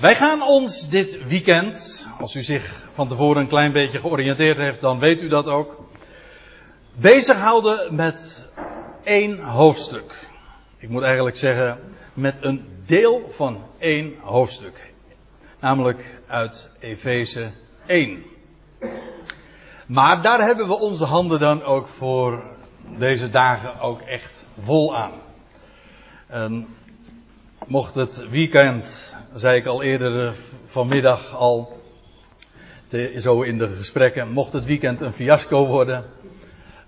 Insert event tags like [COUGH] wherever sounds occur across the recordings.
Wij gaan ons dit weekend, als u zich van tevoren een klein beetje georiënteerd heeft, dan weet u dat ook, bezighouden met één hoofdstuk. Ik moet eigenlijk zeggen, met een deel van één hoofdstuk. Namelijk uit Efeze 1. Maar daar hebben we onze handen dan ook voor deze dagen ook echt vol aan. En mocht het weekend, zei ik al eerder vanmiddag al, zo in de gesprekken, mocht het weekend een fiasco worden,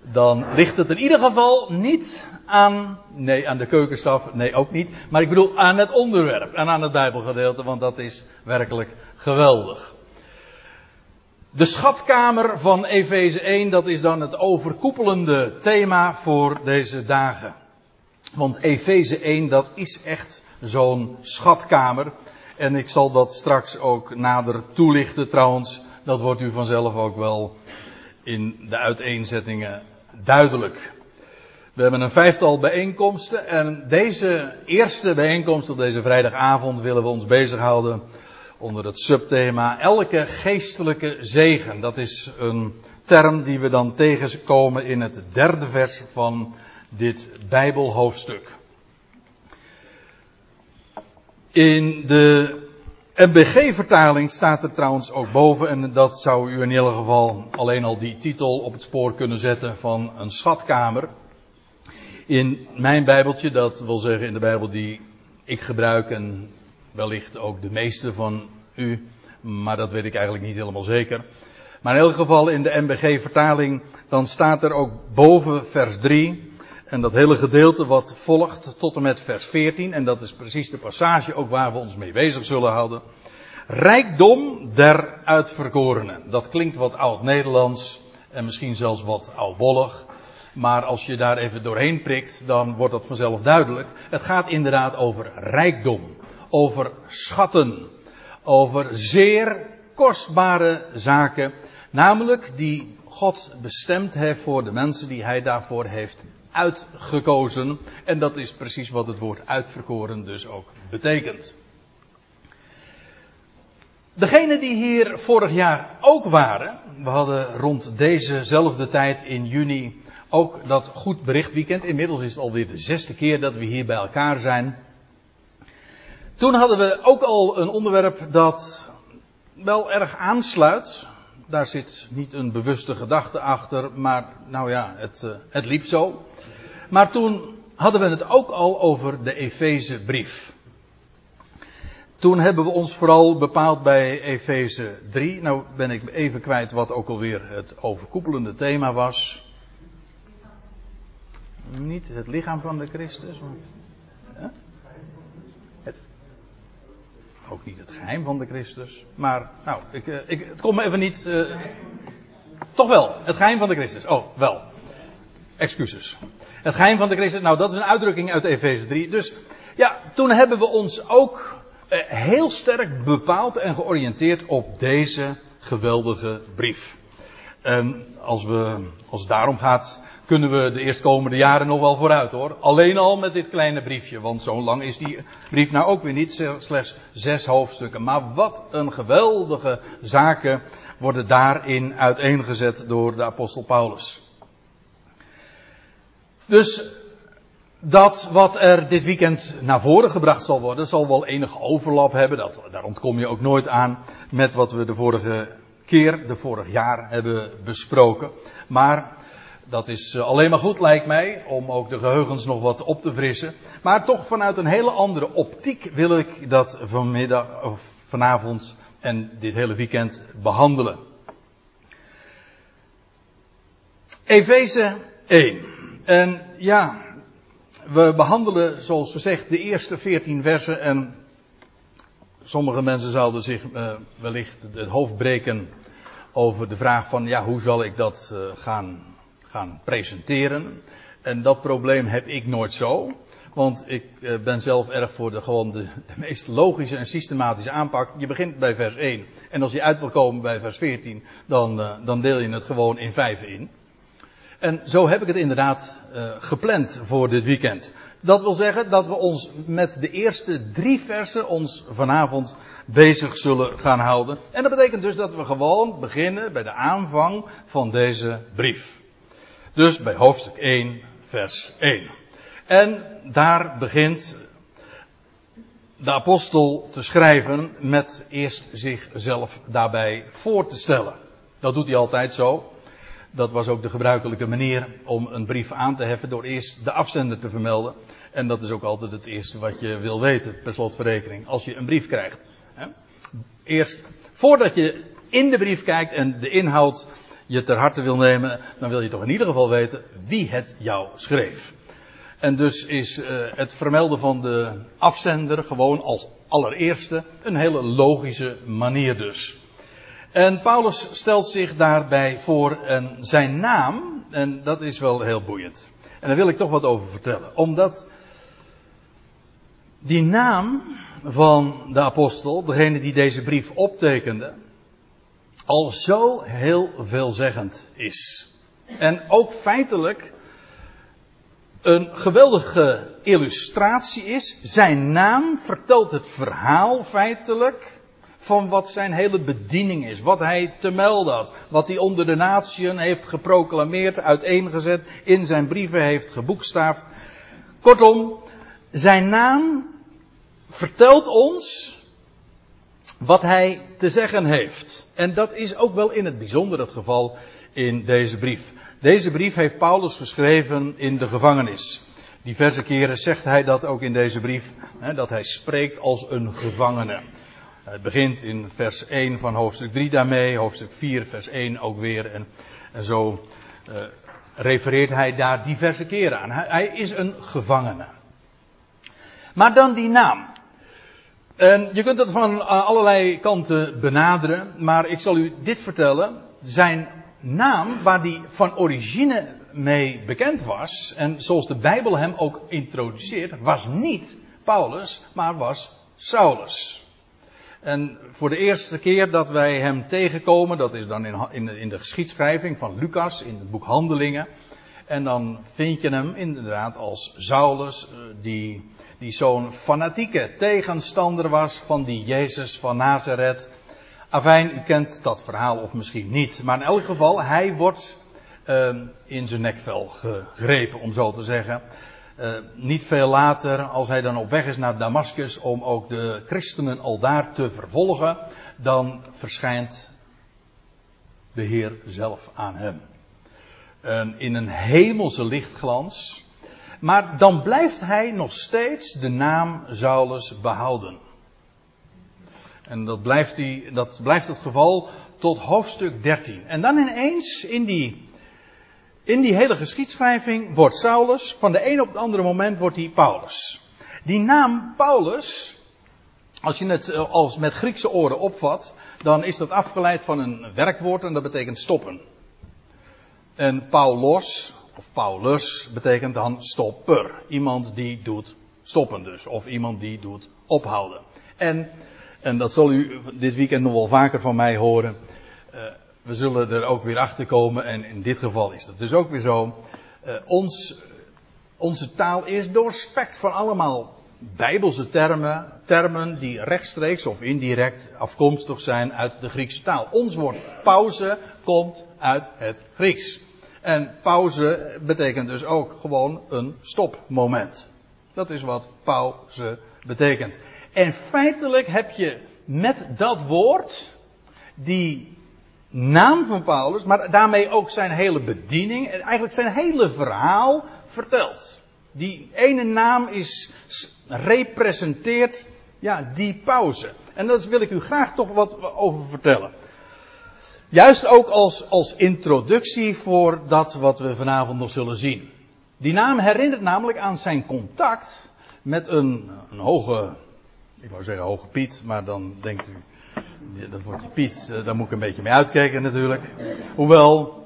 dan ligt het in ieder geval niet aan, nee, aan de keukenstaf, nee, ook niet, maar ik bedoel aan het onderwerp en aan het Bijbelgedeelte, want dat is werkelijk geweldig. De schatkamer van Efeze 1, dat is dan het overkoepelende thema voor deze dagen. Want Efeze 1, dat is echt zo'n schatkamer. En ik zal dat straks ook nader toelichten trouwens. Dat wordt u vanzelf ook wel in de uiteenzettingen duidelijk. We hebben een vijftal bijeenkomsten en deze eerste bijeenkomst op deze vrijdagavond willen we ons bezighouden onder het subthema elke geestelijke zegen. Dat is een term die we dan tegenkomen in het derde vers van dit Bijbelhoofdstuk. In de MBG-vertaling staat er trouwens ook boven, en dat zou u in ieder geval alleen al die titel op het spoor kunnen zetten van een schatkamer. In mijn Bijbeltje, dat wil zeggen in de Bijbel die ik gebruik en wellicht ook de meeste van u, maar dat weet ik eigenlijk niet helemaal zeker. Maar in elk geval in de MBG-vertaling, dan staat er ook boven vers 3, en dat hele gedeelte wat volgt tot en met vers 14, en dat is precies de passage ook waar we ons mee bezig zullen houden. Rijkdom der uitverkorenen. Dat klinkt wat oud-Nederlands en misschien zelfs wat oudbollig. Maar als je daar even doorheen prikt, dan wordt dat vanzelf duidelijk. Het gaat inderdaad over rijkdom, over schatten, over zeer kostbare zaken. Namelijk die God bestemd heeft voor de mensen die hij daarvoor heeft uitgekozen. En dat is precies wat het woord uitverkoren dus ook betekent. Degenen die hier vorig jaar ook waren, we hadden rond dezezelfde tijd in juni ook dat goed bericht weekend. Inmiddels is het alweer de zesde keer dat we hier bij elkaar zijn. Toen hadden we ook al een onderwerp dat wel erg aansluit. Daar zit niet een bewuste gedachte achter, maar nou ja, het, eh, het liep zo. Maar toen hadden we het ook al over de Efezebrief. Toen hebben we ons vooral bepaald bij Efeze 3. Nou ben ik even kwijt wat ook alweer het overkoepelende thema was. Niet het lichaam van de Christus. Ook niet het geheim van de Christus. Maar, nou, ik, eh, ik, het komt me even niet. Uh, toch wel, het geheim van de Christus. Oh, wel. Excuses. Het geheim van de Christus. Nou, dat is een uitdrukking uit Efeze 3. Dus ja, toen hebben we ons ook uh, heel sterk bepaald en georiënteerd op deze geweldige brief. En als, we, als het daarom gaat, kunnen we de eerstkomende jaren nog wel vooruit hoor. Alleen al met dit kleine briefje, want zo lang is die brief nou ook weer niet, slechts zes hoofdstukken. Maar wat een geweldige zaken worden daarin uiteengezet door de apostel Paulus. Dus dat wat er dit weekend naar voren gebracht zal worden, zal wel enige overlap hebben. Dat, daar ontkom je ook nooit aan met wat we de vorige keer, de vorig jaar hebben besproken. Maar dat is eh, alleen maar goed, lijkt mij, om ook de geheugens nog wat op te frissen. Maar toch vanuit een hele andere optiek wil ik dat vanmiddag, of vanavond en dit hele weekend behandelen. Efeze 1. En ja, we behandelen, zoals gezegd, de eerste 14 versen. En sommige mensen zouden zich uh, wellicht het hoofd breken over de vraag van, ja, hoe zal ik dat uh, gaan gaan presenteren. En dat probleem heb ik nooit zo. Want ik eh, ben zelf erg voor de, gewoon de, [LAUGHS] meest logische en systematische aanpak. Je begint bij vers 1. En als je uit wil komen bij vers 14, dan, uh, dan deel je het gewoon in vijf in. En zo heb ik het inderdaad uh, gepland voor dit weekend. Dat wil zeggen dat we ons met de eerste drie versen ons vanavond bezig zullen gaan houden. En dat betekent dus dat we gewoon beginnen bij de aanvang van deze brief. Dus bij hoofdstuk 1, vers 1. En daar begint de apostel te schrijven met eerst zichzelf daarbij voor te stellen. Dat doet hij altijd zo. Dat was ook de gebruikelijke manier om een brief aan te heffen door eerst de afzender te vermelden. En dat is ook altijd het eerste wat je wil weten, per slotverrekening, als je een brief krijgt. Eerst, voordat je in de brief kijkt en de inhoud je ter harte wil nemen, dan wil je toch in ieder geval weten wie het jou schreef. En dus is uh, het vermelden van de afzender gewoon als allereerste een hele logische manier dus. En Paulus stelt zich daarbij voor en zijn naam, en dat is wel heel boeiend. En daar wil ik toch wat over vertellen. Omdat die naam van de apostel, degene die deze brief optekende, al zo heel veelzeggend is. En ook feitelijk een geweldige illustratie is. Zijn naam vertelt het verhaal feitelijk van wat zijn hele bediening is. Wat hij te melden had. Wat hij onder de natieën heeft geproclameerd, uiteengezet, in zijn brieven heeft geboekstaafd. Kortom, zijn naam vertelt ons wat hij te zeggen heeft. En dat is ook wel in het bijzonder het geval in deze brief. Deze brief heeft Paulus geschreven in de gevangenis. Diverse keren zegt hij dat ook in deze brief, hè, dat hij spreekt als een gevangene. Het begint in vers 1 van hoofdstuk 3 daarmee, hoofdstuk 4, vers 1 ook weer. En, en zo uh, refereert hij daar diverse keren aan. Hij is een gevangene. Maar dan die naam. En je kunt dat van eh, allerlei kanten benaderen, maar ik zal u dit vertellen. Zijn naam, waar die van origine mee bekend was, en zoals de Bijbel hem ook introduceert, was niet Paulus, maar was Saulus. En voor de eerste keer dat wij hem tegenkomen, dat is dan in, de geschiedschrijving van Lucas, in het boek Handelingen. En dan vind je hem inderdaad als Saulus, eh, die die zo'n fanatieke tegenstander was van die Jezus van Nazareth. Afijn, u kent dat verhaal of misschien niet. Maar in elk geval, hij wordt uh, in zijn nekvel gegrepen, om zo te zeggen. Uh, niet veel later, als hij dan op weg is naar Damascus om ook de christenen al daar te vervolgen, dan verschijnt de Heer zelf aan hem. In een hemelse lichtglans. Maar dan blijft hij nog steeds de naam Saulus behouden. En dat blijft, hij, dat blijft het geval tot hoofdstuk 13. En dan ineens in die, in die hele geschiedschrijving wordt Saulus, van de een op het andere moment wordt hij Paulus. Die naam Paulus, als je het eh, als met Griekse oren opvat, dan is dat afgeleid van een werkwoord en dat betekent stoppen. En Paulos, of Paulus betekent dan stopper. Iemand die doet stoppen dus. Of iemand die doet ophouden. En, en dat zal u dit weekend nog wel vaker van mij horen. Uh, we zullen er ook weer achter komen. En in dit geval is dat dus ook weer zo. Uh, ons, onze taal is doorspekt van allemaal bijbelse termen. Termen die rechtstreeks of indirect afkomstig zijn uit de Griekse taal. Ons woord pauze komt uit het Grieks. En pauze betekent dus ook gewoon een stopmoment. Dat is wat pauze betekent. En feitelijk heb je met dat woord die naam van Paulus, maar daarmee ook zijn hele bediening, eigenlijk zijn hele verhaal verteld. Die ene naam is, representeert ja, die pauze. En daar wil ik u graag toch wat over vertellen. Juist ook als, als introductie voor dat wat we vanavond nog zullen zien. Die naam herinnert namelijk aan zijn contact met een, een hoge, ik wou zeggen hoge Piet, maar dan denkt u, dat wordt die Piet, eh, daar moet ik een beetje mee uitkijken natuurlijk. Hoewel,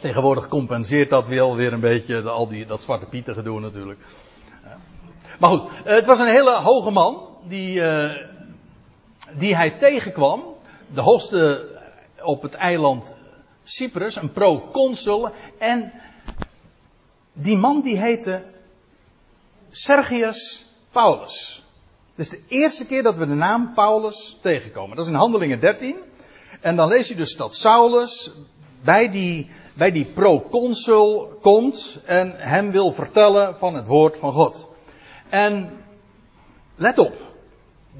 tegenwoordig compenseert dat wel weer een beetje al die, dat zwarte Pieten gedoe natuurlijk. Maar goed, eh, het was een hele hoge man die, uh, die hij tegenkwam. De hoogste op het eiland Cyprus, een proconsul. En Die man die heette Sergius Paulus. Het is de eerste keer dat we de naam Paulus tegenkomen. Dat is in Handelingen 13. En dan lees je dus dat Saulus bij die, bij die proconsul komt en hem wil vertellen van het woord van God. En let op,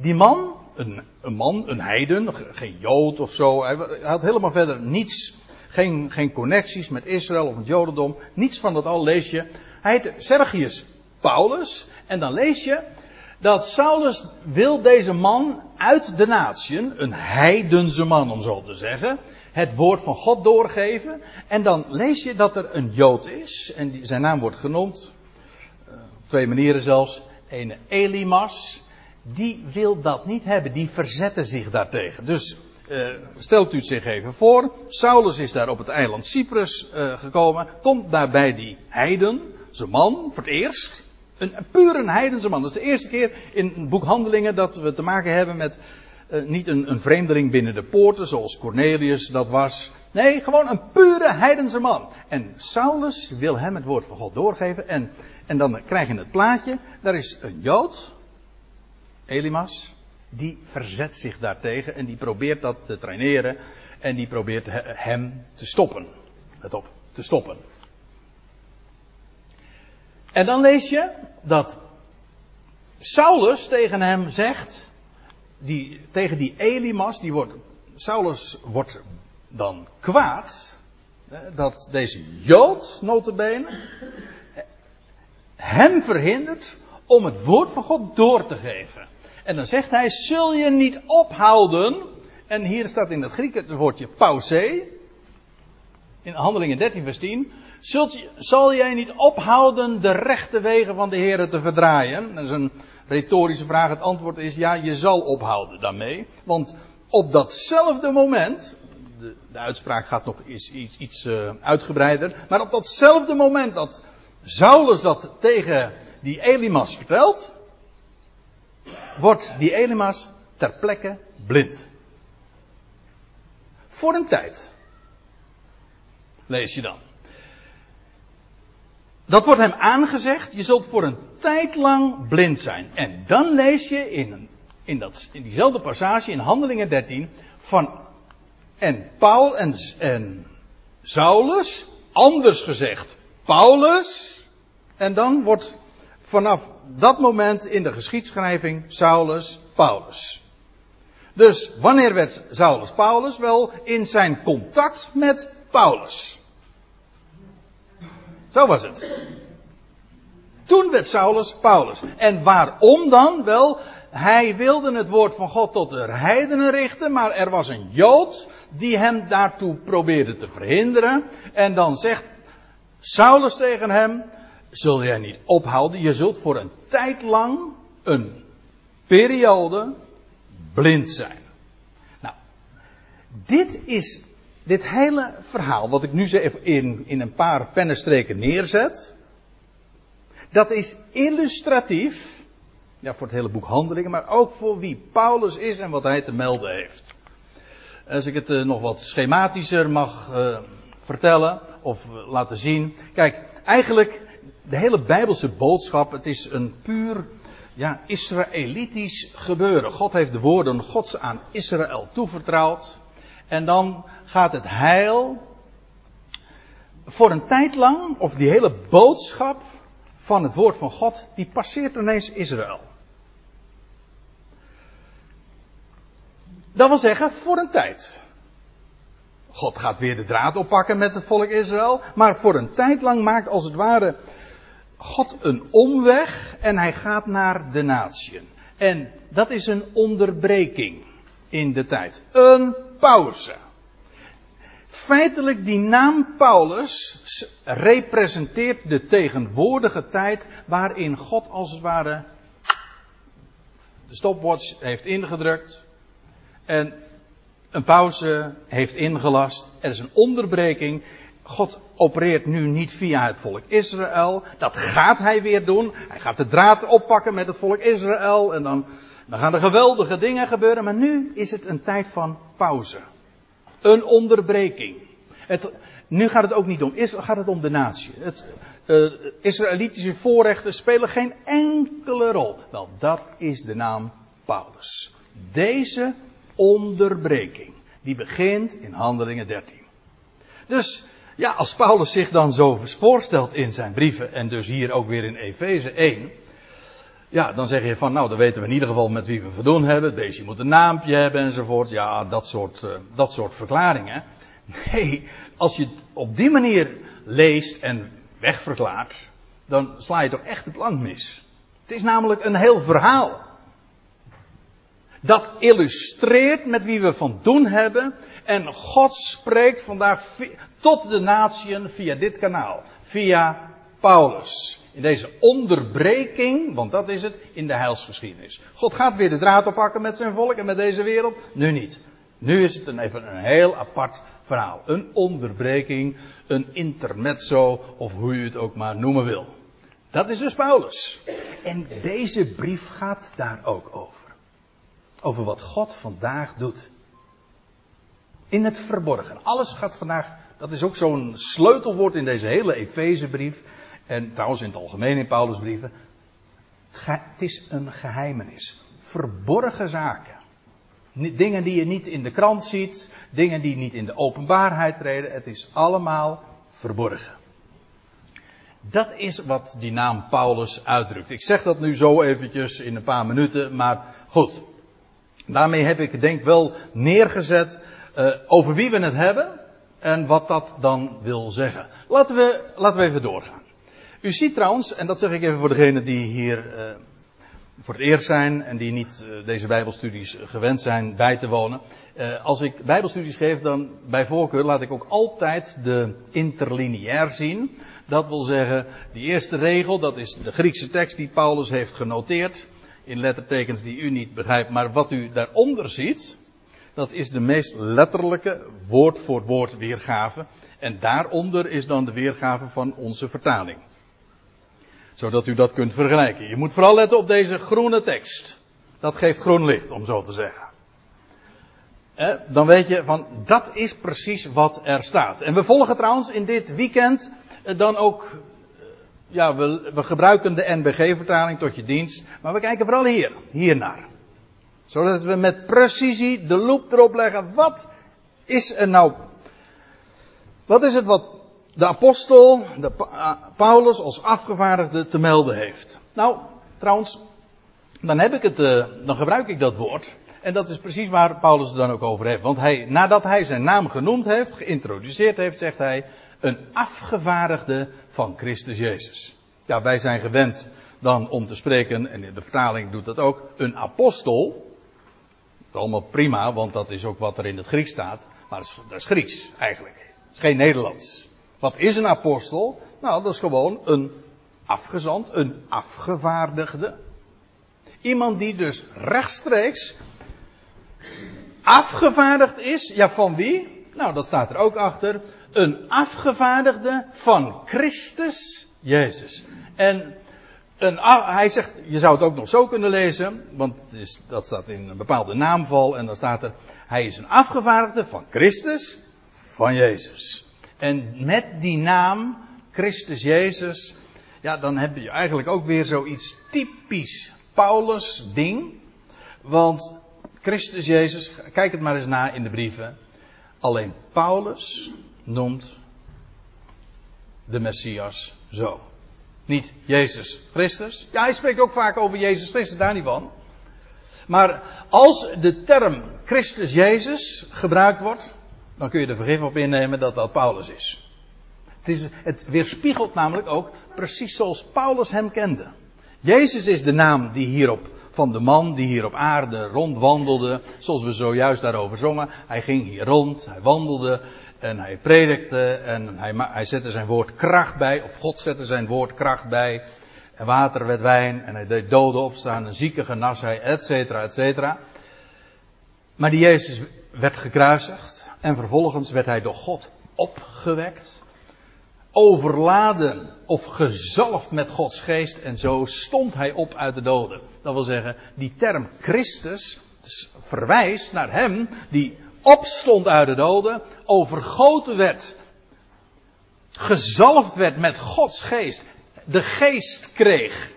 die man, een, een man, een heiden, geen jood of zo, hij had helemaal verder niets, geen, geen connecties met Israël of het jodendom, niets van dat al lees je. Hij heet Sergius Paulus en dan lees je dat Saulus wil deze man uit de natieën, een heidense man om zo te zeggen, het woord van God doorgeven. En dan lees je dat er een Jood is, en die, zijn naam wordt genoemd, uh, op twee manieren zelfs, een Elimas, die wil dat niet hebben, die verzetten zich daartegen. Dus uh, stelt u het zich even voor, Saulus is daar op het eiland Cyprus uh, gekomen, komt daar bij die heiden, zijn man, voor het eerst, een, een puur een heidense man. Dat is de eerste keer in het boek Handelingen dat we te maken hebben met niet een, een, vreemdeling binnen de poorten zoals Cornelius dat was. Nee, gewoon een pure heidense man. En Saulus wil hem het woord van God doorgeven. En, en dan krijg je het plaatje. Daar is een Jood, Elimas, die verzet zich daartegen en die probeert dat te traineren. En die probeert hem te stoppen. Let op, te stoppen. En dan lees je dat Saulus tegen hem zegt, die, tegen die Elimas, die wordt, Saulus wordt dan kwaad, dat deze Jood, notabene, hem verhindert om het woord van God door te geven. En dan zegt hij, zul je niet ophouden, en hier staat in het Griek het woordje pauze, in handelingen 13 vers 10, Zult, zal jij niet ophouden de rechte wegen van de Heer te verdraaien? Dat is een retorische vraag. Het antwoord is ja, je zal ophouden daarmee. Want op datzelfde moment, de, de uitspraak gaat nog iets, iets, uh, uitgebreider, maar op datzelfde moment dat Saulus dat tegen die Elimas vertelt, wordt die Elimas ter plekke blind. Voor een tijd. Lees je dan. Dat wordt hem aangezegd, je zult voor een tijd lang blind zijn. En dan lees je in, in, dat, in diezelfde passage in Handelingen 13 van en Paul en, en Saulus, anders gezegd Paulus, en dan wordt vanaf dat moment in de geschiedschrijving Saulus Paulus. Dus wanneer werd Saulus Paulus? Wel in zijn contact met Paulus. Zo was het. Toen werd Saulus Paulus. En waarom dan? Wel, hij wilde het woord van God tot de heidenen richten, maar er was een Jood die hem daartoe probeerde te verhinderen. En dan zegt Saulus tegen hem, zul jij niet ophouden, je zult voor een tijd lang, een periode, blind zijn. Nou, dit is dit hele verhaal, wat ik nu in, in een paar pennenstreken neerzet, dat is illustratief, ja, voor het hele boek Handelingen, maar ook voor wie Paulus is en wat hij te melden heeft. Als ik het uh, nog wat schematischer mag uh, vertellen of uh, laten zien. Kijk, eigenlijk de hele Bijbelse boodschap, het is een puur ja, Israëlitisch gebeuren. God heeft de woorden Gods aan Israël toevertrouwd. En dan gaat het heil voor een tijd lang, of die hele boodschap van het woord van God, die passeert ineens Israël. Dat wil zeggen, voor een tijd. God gaat weer de draad oppakken met het volk Israël, maar voor een tijd lang maakt als het ware God een omweg en hij gaat naar de natieën. En dat is een onderbreking in de tijd. Een pauze. Feitelijk, die naam Paulus representeert de tegenwoordige tijd waarin God als het ware de stopwatch heeft ingedrukt en een pauze heeft ingelast. Er is een onderbreking. God opereert nu niet via het volk Israël. Dat gaat hij weer doen. Hij gaat de draad oppakken met het volk Israël en dan, dan gaan er geweldige dingen gebeuren. Maar nu is het een tijd van pauze. Een onderbreking. Het, nu gaat het ook niet om Israël, gaat het om de natie. Het uh, Israëlitische voorrechten spelen geen enkele rol. Wel, dat is de naam Paulus. Deze onderbreking, die begint in Handelingen 13. Dus, ja, als Paulus zich dan zo voorstelt in zijn brieven, en dus hier ook weer in Efeze 1, ja, dan zeg je van, nou, dan weten we in ieder geval met wie we verdoen hebben. Deze moet een naampje hebben enzovoort. Ja, dat soort, uh, dat soort verklaringen. Nee, als je het op die manier leest en wegverklaart, dan sla je toch echt de plank mis. Het is namelijk een heel verhaal. Dat illustreert met wie we van doen hebben. En God spreekt vandaag tot de natieën via dit kanaal. Via Paulus. In deze onderbreking, want dat is het, in de heilsgeschiedenis. God gaat weer de draad oppakken met zijn volk en met deze wereld. Nu niet. Nu is het een, even een heel apart verhaal. Een onderbreking, een intermezzo, of hoe u het ook maar noemen wil. Dat is dus Paulus. En deze brief gaat daar ook over. Over wat God vandaag doet. In het verborgen. Alles gaat vandaag, dat is ook zo'n sleutelwoord in deze hele Efezebrief. En trouwens in het algemeen in Paulusbrieven. Het is een geheimenis. Verborgen zaken. Dingen die je niet in de krant ziet, dingen die niet in de openbaarheid treden, het is allemaal verborgen. Dat is wat die naam Paulus uitdrukt. Ik zeg dat nu zo eventjes in een paar minuten, maar goed. Daarmee heb ik denk wel neergezet uh, over wie we het hebben en wat dat dan wil zeggen. Laten we, laten we even doorgaan. U ziet trouwens, en dat zeg ik even voor degenen die hier uh, voor het eerst zijn en die niet uh, deze Bijbelstudies gewend zijn bij te wonen. Uh, als ik Bijbelstudies geef, dan bij voorkeur laat ik ook altijd de interlineair zien. Dat wil zeggen, die eerste regel, dat is de Griekse tekst die Paulus heeft genoteerd. In lettertekens die u niet begrijpt, maar wat u daaronder ziet, dat is de meest letterlijke woord voor woord weergave. En daaronder is dan de weergave van onze vertaling zodat u dat kunt vergelijken. Je moet vooral letten op deze groene tekst. Dat geeft groen licht, om zo te zeggen. Eh, dan weet je van, dat is precies wat er staat. En we volgen trouwens in dit weekend eh, dan ook, eh, ja, we, we gebruiken de NBG-vertaling tot je dienst, maar we kijken vooral hier, hiernaar. Zodat we met precisie de loop erop leggen, wat is er nou, wat is het wat de apostel, de Paulus als afgevaardigde te melden heeft. Nou, trouwens, dan heb ik het, uh, dan gebruik ik dat woord. En dat is precies waar Paulus het dan ook over heeft. Want hij, nadat hij zijn naam genoemd heeft, geïntroduceerd heeft, zegt hij, een afgevaardigde van Christus Jezus. Ja, wij zijn gewend dan om te spreken, en de vertaling doet dat ook, een apostel. Allemaal prima, want dat is ook wat er in het Grieks staat. Maar dat is, dat is Grieks, eigenlijk. Het is geen Nederlands. Wat is een apostel? Nou, dat is gewoon een afgezant, een afgevaardigde. Iemand die dus rechtstreeks afgevaardigd is. Ja, van wie? Nou, dat staat er ook achter. Een afgevaardigde van Christus Jezus. En een, hij zegt, je zou het ook nog zo kunnen lezen, want het is, dat staat in een bepaalde naamval en dan staat er, hij is een afgevaardigde van Christus, van Jezus. En met die naam, Christus Jezus, ja, dan heb je eigenlijk ook weer zoiets typisch Paulus ding. Want Christus Jezus, kijk het maar eens na in de brieven. Alleen Paulus noemt de Messias zo. Niet Jezus Christus. Ja, hij spreekt ook vaak over Jezus Christus, daar niet van. Maar als de term Christus Jezus gebruikt wordt, dan kun je er vergif op innemen dat dat Paulus is. Het, is. het weerspiegelt namelijk ook precies zoals Paulus hem kende. Jezus is de naam die hierop van de man die hier op aarde rondwandelde, zoals we zojuist daarover zongen. Hij ging hier rond, hij wandelde en hij predikte en hij, hij zette zijn woord kracht bij, of God zette zijn woord kracht bij. En water werd wijn en hij deed doden opstaan en zieken genas hij, et cetera, et cetera. Maar die Jezus werd gekruisigd. En vervolgens werd hij door God opgewekt. Overladen of gezalfd met Gods geest. En zo stond hij op uit de doden. Dat wil zeggen, die term Christus verwijst naar hem die opstond uit de doden. Overgoten werd gezalfd werd met Gods geest, de geest kreeg.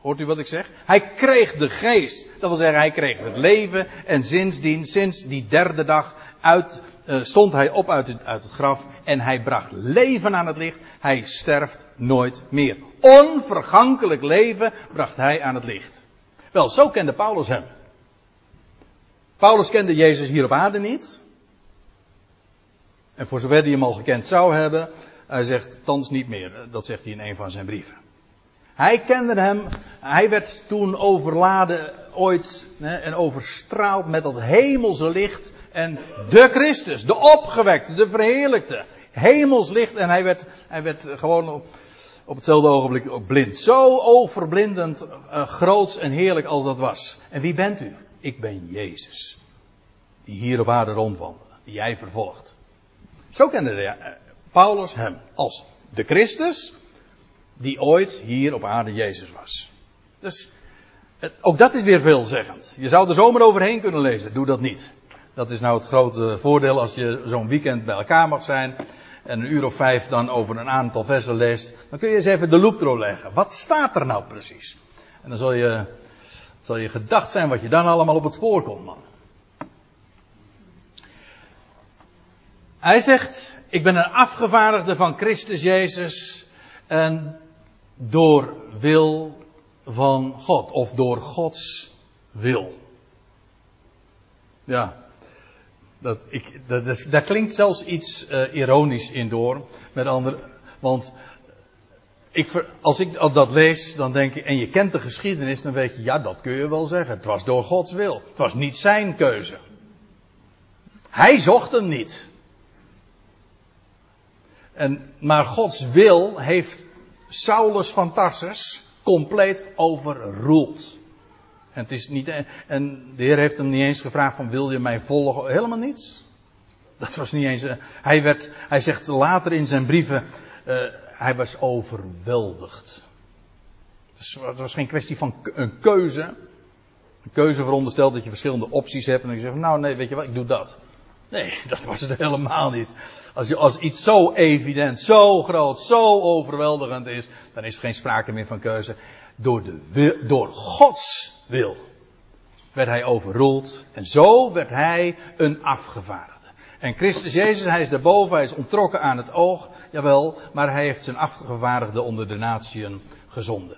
Hoort u wat ik zeg? Hij kreeg de geest. Dat wil zeggen, hij kreeg het leven. En sindsdien, sinds die derde dag, uit, uh, stond hij op uit het, uit het graf. En hij bracht leven aan het licht. Hij sterft nooit meer. Onvergankelijk leven bracht hij aan het licht. Wel, zo kende Paulus hem. Paulus kende Jezus hier op aarde niet. En voor zover hij hem al gekend zou hebben, hij zegt thans niet meer. Dat zegt hij in een van zijn brieven. Hij kende hem, hij werd toen overladen ooit hè, en overstraald met dat hemelse licht en de Christus, de opgewekte, de verheerlijkte, hemels licht en hij werd, hij werd gewoon op, op hetzelfde ogenblik ook blind. Zo overblindend, uh, groots en heerlijk als dat was. En wie bent u? Ik ben Jezus. Die hier op aarde rondwandelt, die jij vervolgt. Zo kende de, uh, Paulus hem als de Christus, die ooit hier op aarde Jezus was. Dus ook dat is weer veelzeggend. Je zou er zomaar overheen kunnen lezen. Doe dat niet. Dat is nou het grote voordeel als je zo'n weekend bij elkaar mag zijn. En een uur of vijf dan over een aantal versen leest. Dan kun je eens even de loop erop leggen. Wat staat er nou precies? En dan zal je, zal je gedacht zijn wat je dan allemaal op het spoor komt, man. Hij zegt, ik ben een afgevaardigde van Christus Jezus. En door wil van God. Of door Gods wil. Ja. Dat, ik, dat, is, daar klinkt zelfs iets uh, ironisch in door. Met andere, want ik, als ik dat lees, dan denk ik, en je kent de geschiedenis, dan weet je, ja, dat kun je wel zeggen. Het was door Gods wil. Het was niet zijn keuze. Hij zocht hem niet. En, maar Gods wil heeft Saulus van Tarsus compleet overroeld. En, het is niet, en de Heer heeft hem niet eens gevraagd van wil je mij volgen? Helemaal niets. Dat was niet eens. Hij, werd, hij zegt later in zijn brieven, uh, hij was overweldigd. Dus het was geen kwestie van een keuze. Een keuze veronderstelt dat je verschillende opties hebt en je zegt, nou nee, weet je wat, ik doe dat. Nee, [LAUGHS] dat was het helemaal niet. Als, je, als iets zo evident, zo groot, zo overweldigend is, dan is er geen sprake meer van keuze. Door, de door Gods wil werd hij overroeld en zo werd hij een afgevaardigde. En Christus Jezus, hij is daarboven, hij is ontrokken aan het oog, jawel, maar hij heeft zijn afgevaardigde onder de natieën gezonden.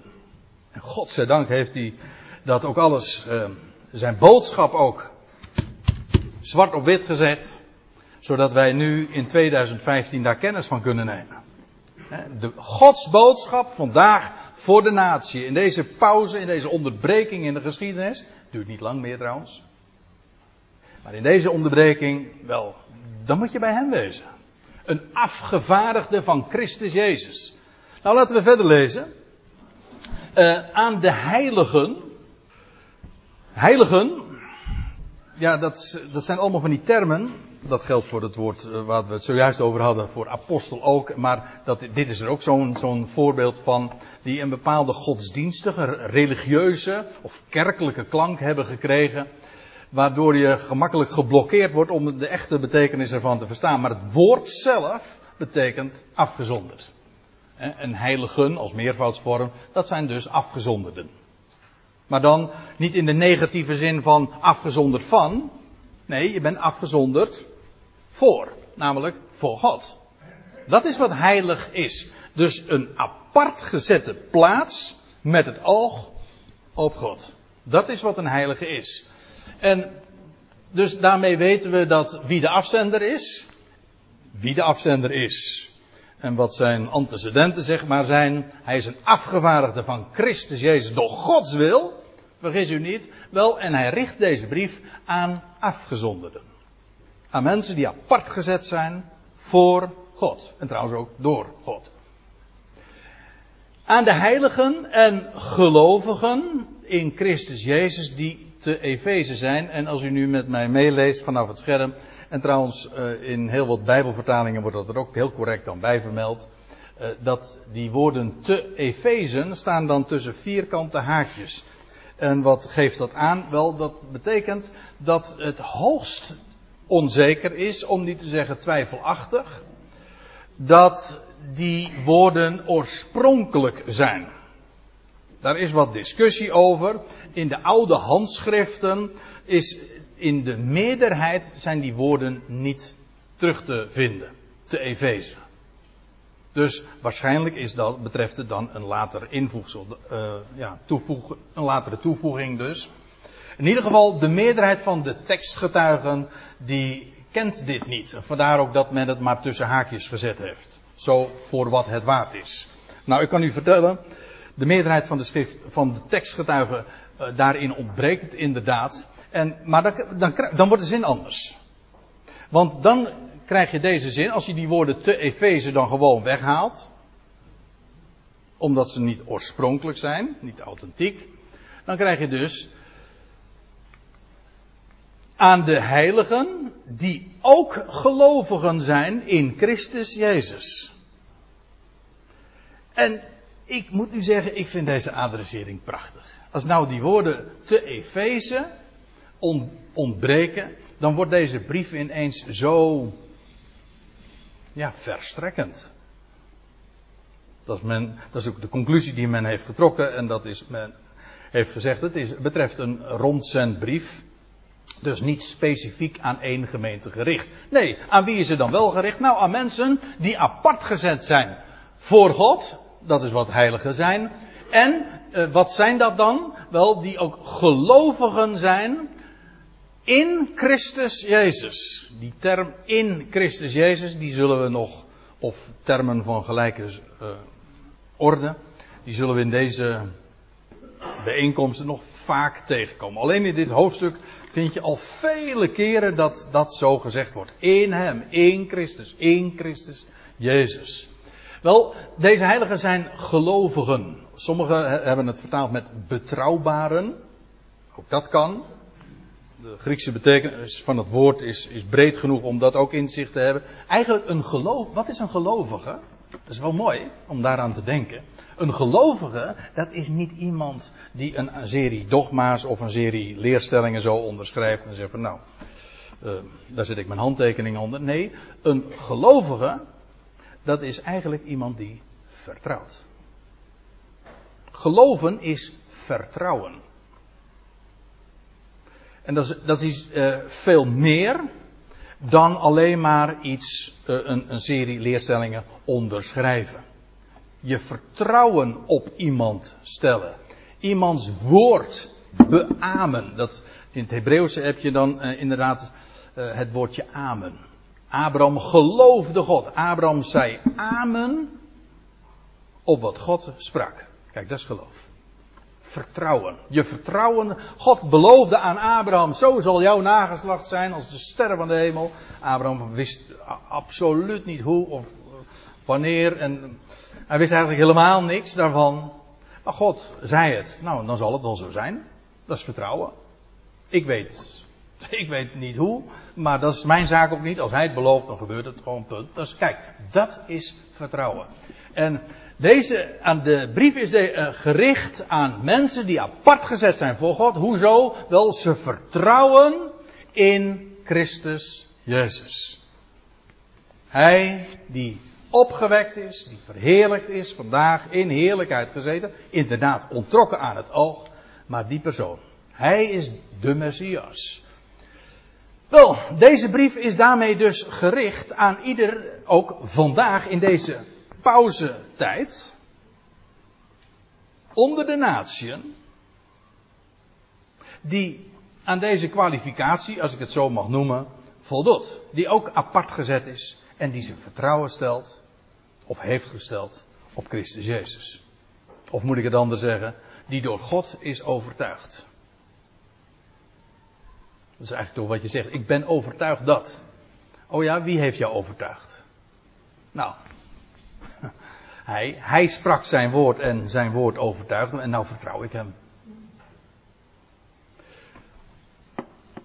En godzijdank heeft hij dat ook alles, uh, zijn boodschap ook, zwart op wit gezet, zodat wij nu in 2015 daar kennis van kunnen nemen. De Gods boodschap vandaag voor de natie. In deze pauze, in deze onderbreking in de geschiedenis. Duurt niet lang meer trouwens. Maar in deze onderbreking, wel, dan moet je bij hem wezen. Een afgevaardigde van Christus Jezus. Nou, laten we verder lezen. Uh, aan de heiligen. Heiligen, ja, dat, dat zijn allemaal van die termen dat geldt voor het woord uh, waar we het zojuist over hadden, voor apostel ook. Maar dat, dit is er ook zo'n zo'n voorbeeld van. Die een bepaalde godsdienstige, religieuze of kerkelijke klank hebben gekregen. Waardoor je gemakkelijk geblokkeerd wordt om de echte betekenis ervan te verstaan. Maar het woord zelf betekent afgezonderd. En heiligen als meervoudsvorm, dat zijn dus afgezonderden. Maar dan niet in de negatieve zin van afgezonderd van. Nee, je bent afgezonderd voor. Namelijk voor God. Dat is wat heilig is. Dus een apart gezette plaats met het oog op God. Dat is wat een heilige is. En dus daarmee weten we dat wie de afzender is. Wie de afzender is. En wat zijn antecedenten zeg maar zijn. Hij is een afgevaardigde van Christus Jezus door Gods wil. Vergis u niet. Wel, en hij richt deze brief aan afgezonderden. Aan mensen die apart gezet zijn voor God. En trouwens ook door God. Aan de heiligen en gelovigen in Christus Jezus die te Efeze zijn. En als u nu met mij meeleest vanaf het scherm. En trouwens eh, in heel wat bijbelvertalingen wordt dat er ook heel correct dan bij vermeld. Eh, dat die woorden te Efezen staan dan tussen vierkante haakjes. En wat geeft dat aan? Wel, dat betekent dat het hoogst onzeker is, om niet te zeggen twijfelachtig, dat die woorden oorspronkelijk zijn. Daar is wat discussie over. In de oude handschriften is in de meerderheid zijn die woorden niet terug te vinden. Te Efeze. Dus waarschijnlijk is dat, betreft het dan een later invoegsel. Uh, ja, toevoeg, een latere toevoeging dus. In ieder geval, de meerderheid van de tekstgetuigen die kent dit niet. Vandaar ook dat men het maar tussen haakjes gezet heeft. Zo voor wat het waard is. Nou, ik kan u vertellen, de meerderheid van de schrift, van de tekstgetuigen, uh, daarin ontbreekt het inderdaad. En, maar dan, dan, dan wordt de zin anders. Want dan krijg je deze zin, als je die woorden te Efeze dan gewoon weghaalt, omdat ze niet oorspronkelijk zijn, niet authentiek, dan krijg je dus aan de heiligen die ook gelovigen zijn in Christus Jezus. En ik moet u zeggen, ik vind deze adressering prachtig. Als nou die woorden te Efeze ontbreken, dan wordt deze brief ineens zo ja, verstrekkend. Dat is, men, dat is ook de conclusie die men heeft getrokken en dat is, men heeft gezegd, het is, betreft een rondzendbrief. Dus niet specifiek aan één gemeente gericht. Nee, aan wie is het dan wel gericht? Nou, aan mensen die apart gezet zijn voor God. Dat is wat heiligen zijn. En eh, wat zijn dat dan? Wel, die ook gelovigen zijn in Christus Jezus. Die term in Christus Jezus, die zullen we nog, of termen van gelijke uh, orde, die zullen we in deze bijeenkomsten nog vaak tegenkomen. Alleen in dit hoofdstuk vind je al vele keren dat dat zo gezegd wordt. In Hem, in Christus, in Christus Jezus. Wel, deze heiligen zijn gelovigen. Sommigen hebben het vertaald met betrouwbaren. Ook dat kan de Griekse betekenis van het woord is, is breed genoeg om dat ook in zich te hebben. Eigenlijk een geloof, wat is een gelovige? Dat is wel mooi om daaraan te denken. Een gelovige, dat is niet iemand die een, serie dogma's of een serie leerstellingen zo onderschrijft en zegt van nou, uh, daar zet ik mijn handtekening onder. Nee, een gelovige, dat is eigenlijk iemand die vertrouwt. Geloven is vertrouwen. En dat is, dat is uh, veel meer dan alleen maar iets, uh, een, een serie leerstellingen onderschrijven. Je vertrouwen op iemand stellen. Iemands woord beamen. Dat, in het Hebreeuwse heb je dan uh, inderdaad het woordje amen. Abraham geloofde God. Abraham zei amen op wat God sprak. Kijk, dat is geloof vertrouwen. Je vertrouwen. God beloofde aan Abraham: zo zal jouw nageslacht zijn als de sterren van de hemel. Abraham wist absoluut niet hoe of wanneer. En hij wist eigenlijk helemaal niks daarvan. Maar God zei het. Nou, dan zal het wel zo zijn. Dat is vertrouwen. Ik weet, [LAUGHS] ik weet niet hoe, maar dat is mijn zaak ook niet. Als hij het belooft, dan gebeurt het gewoon punt. Dus kijk, dat is vertrouwen. En deze, aan de brief is de, uh, gericht aan mensen die apart gezet zijn voor God. Hoezo? Wel, ze vertrouwen in Christus Jezus. Hij die opgewekt is, die verheerlijkt is, vandaag in heerlijkheid gezeten, inderdaad ontrokken aan het oog, maar die persoon, hij is de Messias. Wel, deze brief is daarmee dus gericht aan ieder, ook vandaag in deze pauzetijd onder de natieën die aan deze kwalificatie, als ik het zo mag noemen, voldoet. Die ook apart gezet is en die zijn vertrouwen stelt, of heeft gesteld, op Christus Jezus. Of moet ik het anders zeggen, die door God is overtuigd. Dat is eigenlijk toch wat je zegt. Ik ben overtuigd dat. Oh ja, wie heeft jou overtuigd? Nou, hij, hij sprak zijn woord en zijn woord overtuigde en nou vertrouw ik hem.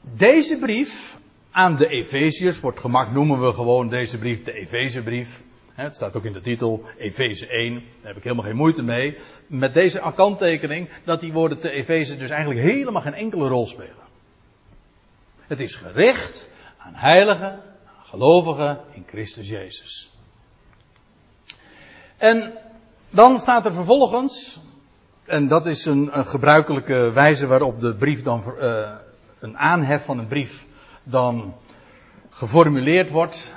Deze brief aan de Efeziërs, wordt gemak noemen we gewoon deze brief de Efezebrief. Het staat ook in de titel Efeze 1, daar heb ik helemaal geen moeite mee. Met deze kanttekening dat die woorden te Efeze dus eigenlijk helemaal geen enkele rol spelen. Het is gericht aan heiligen, gelovigen in Christus Jezus. En dan staat er vervolgens, en dat is een, een gebruikelijke wijze waarop de brief dan, uh, een aanhef van een brief dan geformuleerd wordt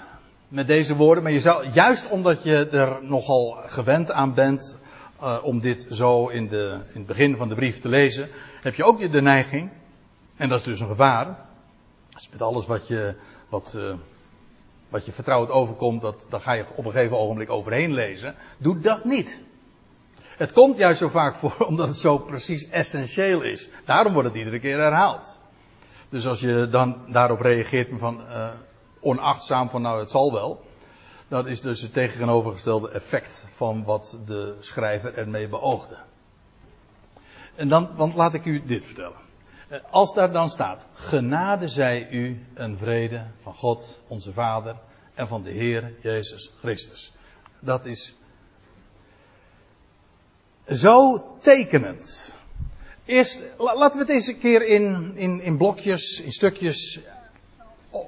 met deze woorden. Maar je juist omdat je er nogal gewend aan bent uh, om dit zo in, de, in het begin van de brief te lezen, heb je ook de neiging, en dat is dus een gevaar, dus met alles wat je, wat, uh, wat je vertrouwd overkomt, dat, dan ga je op een gegeven ogenblik overheen lezen. Doe dat niet. Het komt juist zo vaak voor [LAUGHS] omdat het zo precies essentieel is. Daarom wordt het iedere keer herhaald. Dus als je dan daarop reageert van uh, onachtzaam van nou het zal wel. Dat is dus het tegenovergestelde effect van wat de schrijver ermee beoogde. En dan, want laat ik u dit vertellen. Als daar dan staat, genade zij u een vrede van God, onze Vader en van de Heer Jezus Christus. Dat is zo tekenend. Eerst, laten we het een keer in, in, in blokjes, in stukjes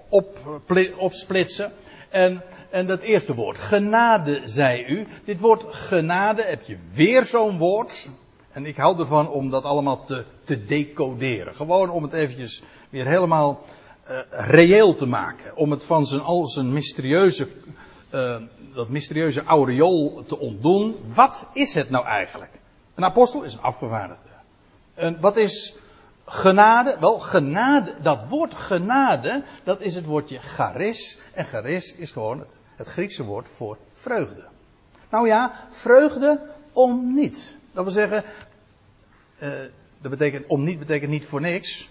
op, opsplitsen. En, en dat eerste woord, genade zij u. Dit woord genade, heb je weer zo'n woord. En ik hou ervan om dat allemaal te, te decoderen. Gewoon om het eventjes weer helemaal uh, reëel te maken. Om het van zijn, al zijn mysterieuze, uh, dat mysterieuze aureool te ontdoen. Wat is het nou eigenlijk? Een apostel is een afgevaardigde. En wat is genade? Wel, genade, dat woord genade, dat is het woordje charis. En charis is gewoon het, het Griekse woord voor vreugde. Nou ja, vreugde om niet. Dat wil zeggen, uh, dat betekent, om niet betekent niet voor niks.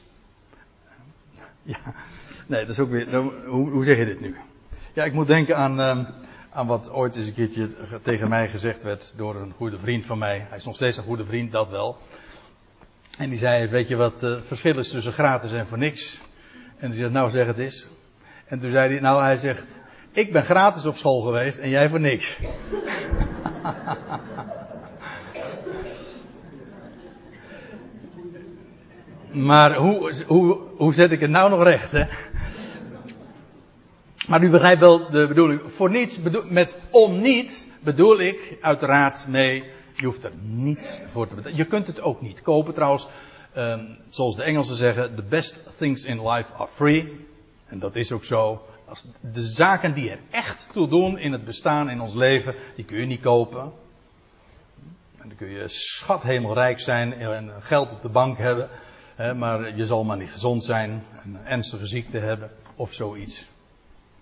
Ja, nee, dat is ook weer, hoe, hoe zeg je dit nu? Ja, ik moet denken aan, uh, aan wat ooit eens een keertje tegen mij gezegd werd door een goede vriend van mij. Hij is nog steeds een goede vriend, dat wel. En die zei, weet je wat het uh, verschil is tussen gratis en voor niks? En die zei, nou zeg het eens. En toen zei hij, nou hij zegt, ik ben gratis op school geweest en jij voor niks. [LAUGHS] Maar hoe, hoe, hoe zet ik het nou nog recht, hè? Maar u begrijpt wel de bedoeling. Voor niets, bedoel, met om niet bedoel ik uiteraard mee, je hoeft er niets voor te betalen. Je kunt het ook niet kopen trouwens. Um, zoals de Engelsen zeggen, the best things in life are free. En dat is ook zo. Als de zaken die er echt toe doen in het bestaan, in ons leven, die kun je niet kopen. En dan kun je schat hemelrijk zijn en geld op de bank hebben maar je zal maar niet gezond zijn, een ernstige ziekte hebben of zoiets.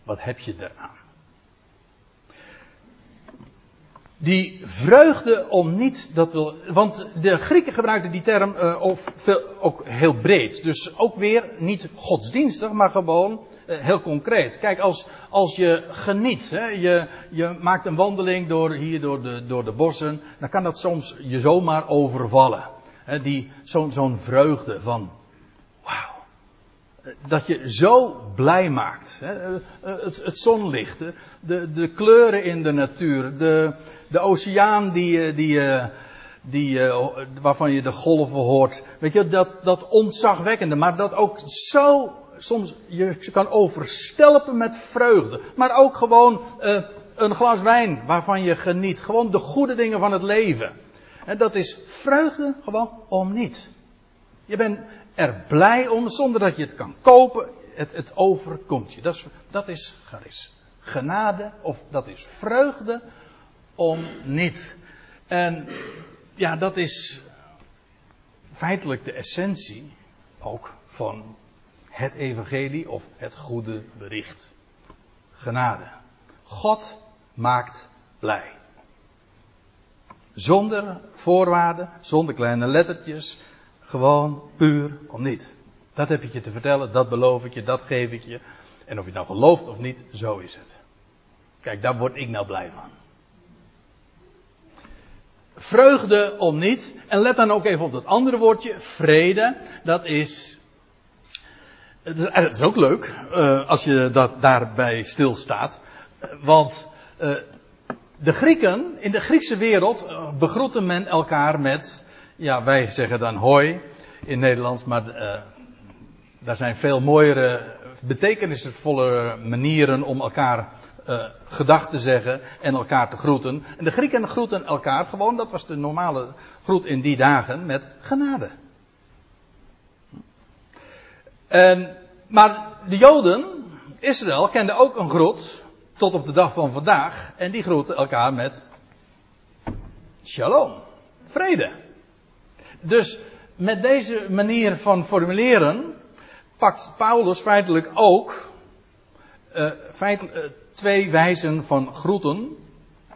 Wat heb je eraan? Die vreugde om niet, dat wil, want de Grieken gebruikten die term uh, of veel, ook heel breed. Dus ook weer niet godsdienstig, maar gewoon uh, heel concreet. Kijk, als, als je geniet, hè, je, je maakt een wandeling door, hier door de, door de bossen, dan kan dat soms je zomaar overvallen die, zo'n zo'n vreugde van, wauw. Dat je zo blij maakt. Het, het zonlicht, de, de kleuren in de natuur, de, de oceaan die, die, die, waarvan je de golven hoort. Weet je, dat, dat ontzagwekkende, maar dat ook zo, soms je kan overstelpen met vreugde. Maar ook gewoon een glas wijn waarvan je geniet. Gewoon de goede dingen van het leven. En dat is vreugde gewoon om niet. Je bent er blij om zonder dat je het kan kopen. Het, het overkomt je. Dat is, dat is. Genade of dat is vreugde om niet. En ja, dat is feitelijk de essentie ook van het evangelie of het goede bericht. Genade. God maakt blij. Zonder voorwaarden, zonder kleine lettertjes. Gewoon puur om niet. Dat heb ik je te vertellen, dat beloof ik je, dat geef ik je. En of je het nou gelooft of niet, zo is het. Kijk, daar word ik nou blij van. Vreugde om niet. En let dan ook even op dat andere woordje, vrede. Dat is. Het is, ook leuk uh, als je dat daarbij stilstaat. Want uh, de Grieken, in de Griekse wereld, eh, begroeten men elkaar met, ja, wij zeggen dan hoi in Nederlands, maar uh, daar zijn veel mooiere, betekenisvolle manieren om elkaar uh, gedag te zeggen en elkaar te groeten. En de Grieken groeten elkaar gewoon, dat was de normale groet in die dagen, met genade. En, maar de Joden, Israël, kenden ook een groet, tot op de dag van vandaag, en die groeten elkaar met shalom, vrede. Dus met deze manier van formuleren pakt Paulus feitelijk ook uh, feitelijk, uh, twee wijzen van groeten,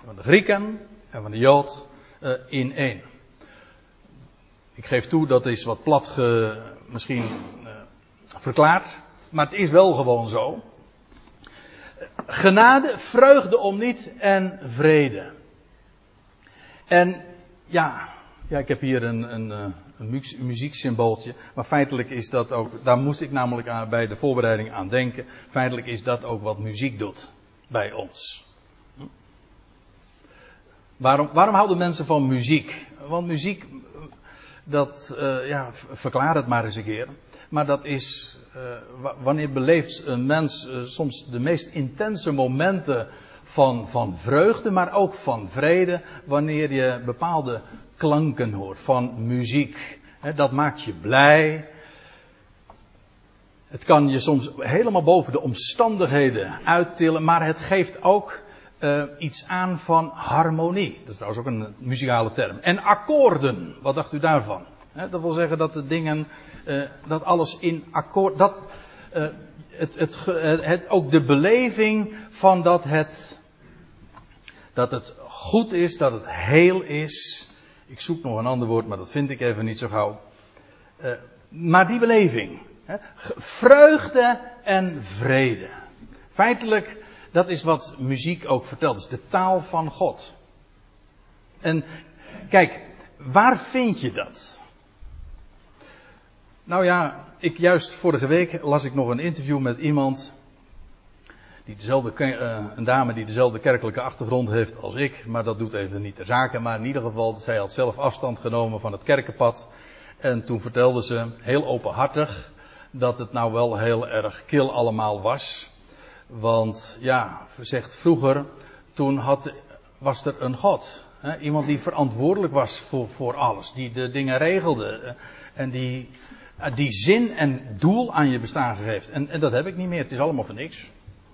van de Grieken en van de Jood, uh, in één. Ik geef toe, dat is wat plat misschien verklaard, maar het is wel gewoon zo. Genade, vreugde om niet en vrede. En ja, ja ik heb hier een, een, eh, een muzieksymbooltje. Maar feitelijk is dat ook, daar moest ik namelijk bij de voorbereiding aan denken. Feitelijk is dat ook wat muziek doet bij ons. Waarom, waarom houden mensen van muziek? Want muziek, dat, uh, ja, verklaar het maar eens een keer. Maar dat is, uh, wanneer beleeft een mens uh, soms de meest intense momenten van, van vreugde, maar ook van vrede, wanneer je bepaalde klanken hoort van muziek. dat maakt je blij. Het kan je soms helemaal boven de omstandigheden uittillen, maar het geeft ook uh, iets aan van harmonie. Dat is trouwens ook een muzikale term. En akkoorden, wat dacht u daarvan? Dat wil zeggen dat de dingen, uh, dat alles in akkoord, dat uh, het, het, het, ook de beleving van dat het, dat het goed is, dat het heel is. Ik zoek nog een ander woord, maar dat vind ik even niet zo gauw. Maar die beleving, vreugde en vrede. Feitelijk, dat is wat muziek ook vertelt. Is de taal van God. En kijk, waar vind je dat? Nou ja, ik juist vorige week las ik nog een interview met iemand. Die dezelfde, uh, een dame die dezelfde kerkelijke achtergrond heeft als ik. Maar dat doet even niet de zaken. Maar in ieder geval, zij had zelf afstand genomen van het kerkenpad. En toen vertelde ze heel openhartig dat het nou wel heel erg kil allemaal was. Want ja, zegt vroeger, toen had, was er een God. Hè? Iemand die verantwoordelijk was voor, voor alles. Die de dingen regelde. En die eh, die zin en doel aan je bestaan gegeven. En, en, dat heb ik niet meer. Het is allemaal voor niks.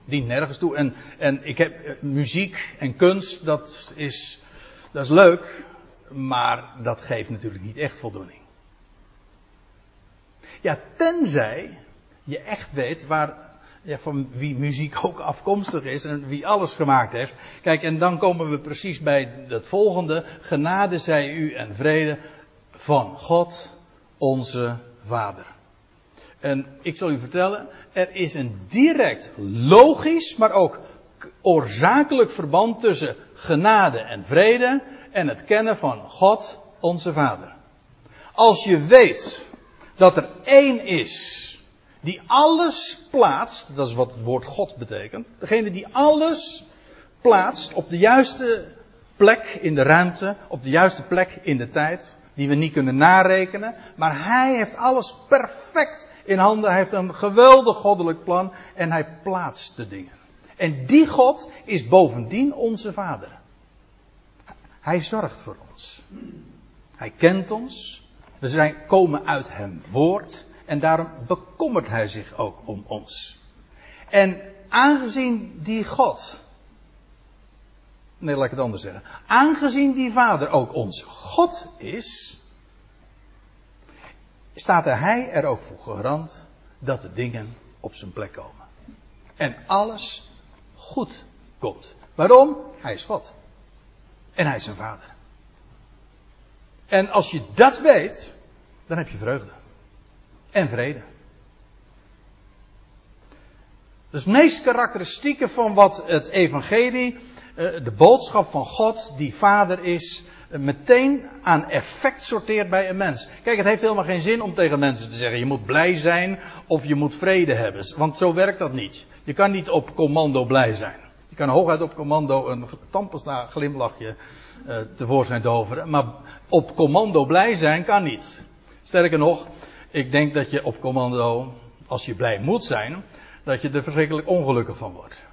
Dient nergens toe. En, en ik heb eh, muziek en kunst, dat is, dat is leuk. Maar dat geeft natuurlijk niet echt voldoening. Ja, tenzij je echt weet waar, ja, van wie muziek ook afkomstig is en wie alles gemaakt heeft. Kijk, en dan komen we precies bij het volgende. Genade zij u en vrede van God, onze Vader. En ik zal u vertellen, er is een direct logisch, maar ook oorzakelijk verband tussen genade en vrede en het kennen van God, onze Vader. Als je weet dat er één is die alles plaatst, dat is wat het woord God betekent, degene die alles plaatst op de juiste plek in de ruimte, op de juiste plek in de tijd, die we niet kunnen narekenen. Maar hij heeft alles perfect in handen. Hij heeft een geweldig goddelijk plan en hij plaatst de dingen. En die God is bovendien onze Vader. Hij zorgt voor ons. Hij kent ons. We zijn, komen uit hem voort. En daarom bekommert hij zich ook om ons. En aangezien die God Nee, laat ik het anders zeggen. Aangezien die Vader ook onze God is, staat er Hij er ook voor garant dat de dingen op zijn plek komen. En alles goed komt. Waarom? Hij is God. En Hij is zijn Vader. En als je dat weet, dan heb je vreugde. En vrede. Dus het meest karakteristieke van wat het evangelie de boodschap van God, die vader is, eh, meteen aan effect sorteert bij een mens. Kijk, het heeft helemaal geen zin om tegen mensen te zeggen: je moet blij zijn of je moet vrede hebben. Want zo werkt dat niet. Je kan niet op commando blij zijn. Je kan hooguit op commando een tandpasta glimlachje uh, tevoorschijn toveren. Maar op commando blij zijn kan niet. Sterker nog, ik denk dat je op commando, als je blij moet zijn, dat je er verschrikkelijk ongelukkig van wordt.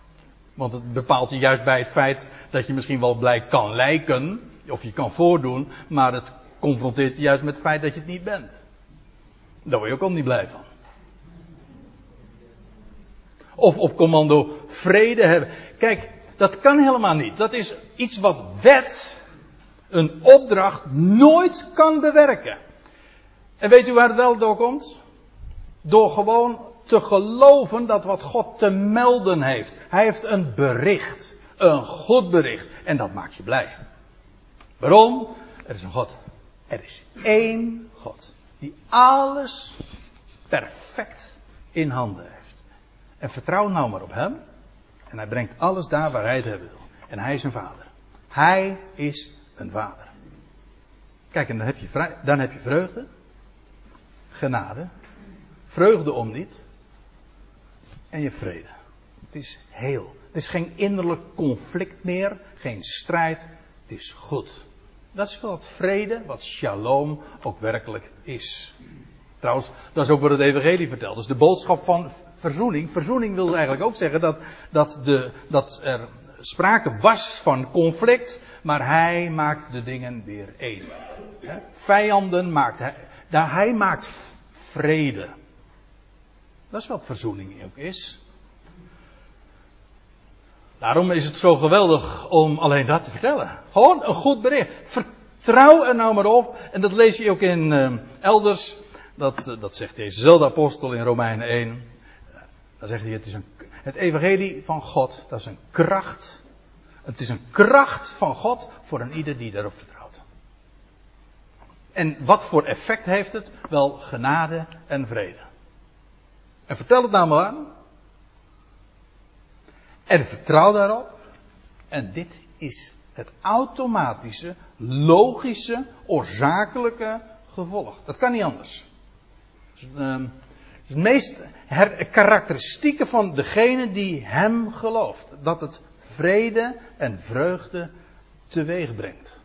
Want het bepaalt je juist bij het feit dat je misschien wel blij kan lijken, of je kan voordoen, maar het confronteert je juist met het feit dat je het niet bent. Daar word je ook al niet blij van. Of op commando vrede hebben. Kijk, dat kan helemaal niet. Dat is iets wat wet, een opdracht, nooit kan bewerken. En weet u waar het wel door komt? Door gewoon te geloven dat wat God te melden heeft. Hij heeft een bericht. Een goed bericht. En dat maakt je blij. Waarom? Er is een God. Er is één God. Die alles perfect in handen heeft. En vertrouw nou maar op Hem. En Hij brengt alles daar waar Hij het hebben wil. En Hij is een vader. Hij is een vader. Kijk, en dan heb je, dan heb je vreugde. Genade. Vreugde om niet. En je vrede. Het is heel. Het is geen innerlijk conflict meer. Geen strijd. Het is goed. Dat is wat vrede, wat shalom ook werkelijk is. Trouwens, dat is ook wat het Evangelie vertelt. Dus de boodschap van verzoening. Verzoening wil eigenlijk ook zeggen dat, dat, de, dat er sprake was van conflict, maar hij maakt de dingen weer één. Vijanden maakt hij, hij maakt vrede. Dat is wat verzoening ook is. Daarom is het zo geweldig om alleen dat te vertellen. Gewoon een goed bericht. Vertrouw er nou maar op. En dat lees je ook in uh, elders. Dat, uh, dat zegt dezezelfde apostel in Romeinen 1. Dan zegt hij, het is een, het evangelie van God, dat is een kracht. Het is een kracht van God voor een ieder die daarop vertrouwt. En wat voor effect heeft het? Wel genade en vrede. En vertel het nou maar aan. En vertrouw daarop. En dit is het automatische, logische, oorzakelijke gevolg. Dat kan niet anders. Dus, het meest karakteristieke van degene die hem gelooft. Dat het vrede en vreugde teweeg brengt.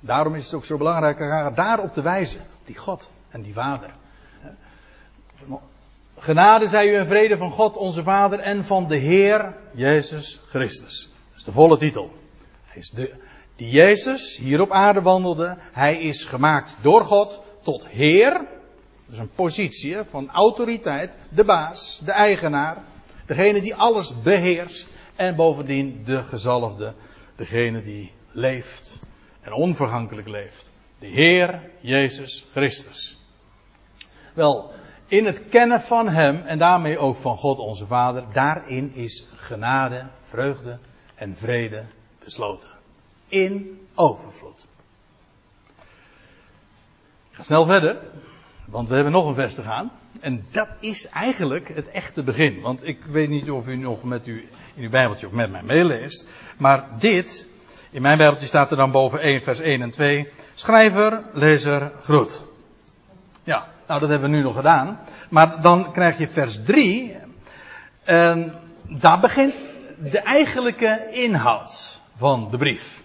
Daarom is het ook zo belangrijk daarop te wijzen. Die God en die Vader. Genade zij u en vrede van God onze Vader en van de Heer Jezus Christus. Dat is de volle titel. Hij is de, die Jezus hier op aarde wandelde. Hij is gemaakt door God tot Heer. Dat is een positie van autoriteit. De baas, de eigenaar. Degene die alles beheerst. En bovendien de gezalfde. Degene die leeft. En onvergankelijk leeft. De Heer Jezus Christus. Wel, in het kennen van Hem en daarmee ook van God onze Vader, daarin is genade, vreugde en vrede besloten. In overvloed. Ik ga snel verder, want we hebben nog een vers te gaan. En dat is eigenlijk het echte begin. Want ik weet niet of u nog met u in uw Bijbeltje of met mij meeleest. Maar dit, in mijn Bijbeltje staat er dan boven 1 vers 1 en 2. Schrijver, lezer, groet. Ja, nou, dat hebben we nu nog gedaan. Maar dan krijg je vers 3. En daar begint de eigenlijke inhoud van de brief.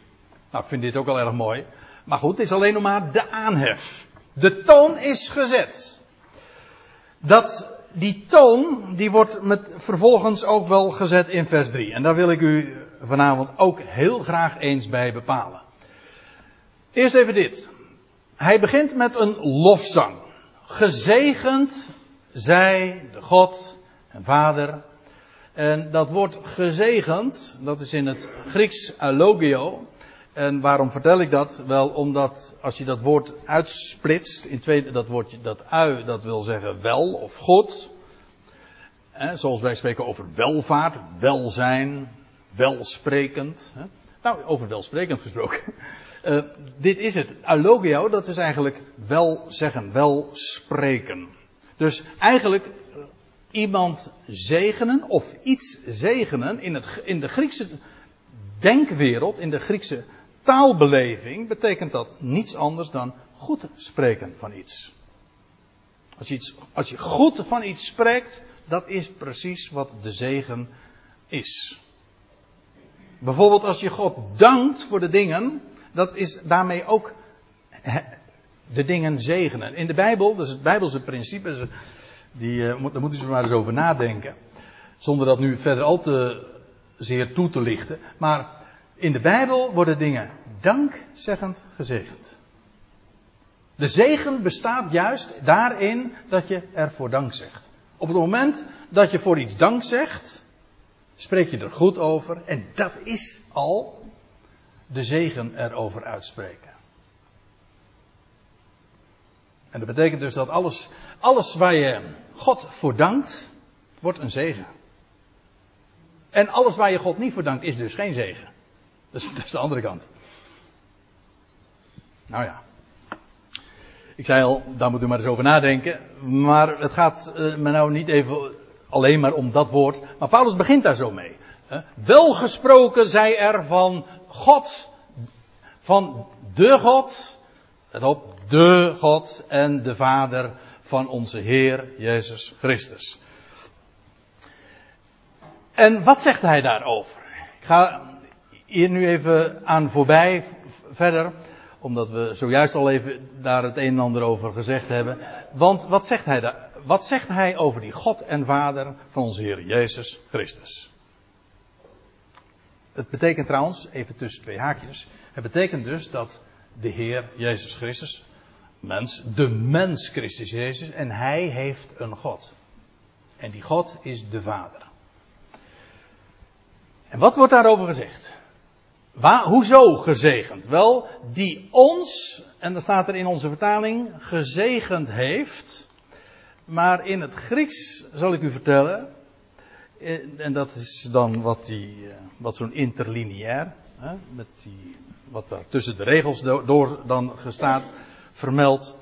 Nou, ik vind dit ook al erg mooi. Maar goed, het is alleen nog maar de aanhef. De toon is gezet. Dat, die toon, die wordt met, vervolgens ook wel gezet in vers 3. En daar wil ik u vanavond ook heel graag eens bij bepalen. Eerst even dit. Hij begint met een lofzang. Gezegend zij, de God en Vader. En dat woord gezegend, dat is in het Grieks alogio. En waarom vertel ik dat? Wel omdat als je dat woord uitsplitst, in tweede, dat woordje, dat ui, dat wil zeggen wel of goed. Hè, zoals wij spreken over welvaart, welzijn, welsprekend. Hè. Nou, over welsprekend gesproken. Uh, dit is het. Alogio, dat is eigenlijk wel zeggen, wel spreken. Dus eigenlijk iemand zegenen of iets zegenen in, het, in de Griekse denkwereld, in de Griekse taalbeleving, betekent dat niets anders dan goed spreken van iets. Als je, iets, als je goed van iets spreekt, dat is precies wat de zegen is. Bijvoorbeeld als je God dankt voor de dingen, dat is daarmee ook de dingen zegenen. In de Bijbel, dat is het Bijbelse principe, die, uh, daar moeten ze maar eens over nadenken. Zonder dat nu verder al te zeer toe te lichten. Maar in de Bijbel worden dingen dankzeggend gezegend. De zegen bestaat juist daarin dat je ervoor dank zegt. Op het moment dat je voor iets dank zegt, spreek je er goed over en dat is al de zegen erover uitspreken. En dat betekent dus dat alles, alles waar je God voor dankt, wordt een zegen. En alles waar je God niet voor dankt, is dus geen zegen. Dus [LAUGHS] dat is de andere kant. Nou ja. Ik zei al, daar moet u maar eens over nadenken. Maar het gaat uh, me nou niet even alleen maar om dat woord. Maar Paulus begint daar zo mee. Wel gesproken zij er van God. Van de God. Let op, de God en de Vader van onze Heer Jezus Christus. En wat zegt hij daarover? Ik ga hier nu even aan voorbij verder, omdat we zojuist al even daar het een en ander over gezegd hebben. Want wat zegt hij daar? Wat zegt hij over die God en Vader van onze Heer Jezus Christus? Het betekent trouwens, even tussen twee haakjes, het betekent dus dat de Heer Jezus Christus, mens, de mens Christus Jezus, en hij heeft een God. En die God is de Vader. En wat wordt daarover gezegd? Waar, hoezo gezegend? Wel, die ons, en dan staat er in onze vertaling, gezegend heeft. Maar in het Grieks zal ik u vertellen, en dat is dan wat, die, eh, wat zo'n interlineair, met die, wat daar tussen de regels door dan gestaat, vermeld,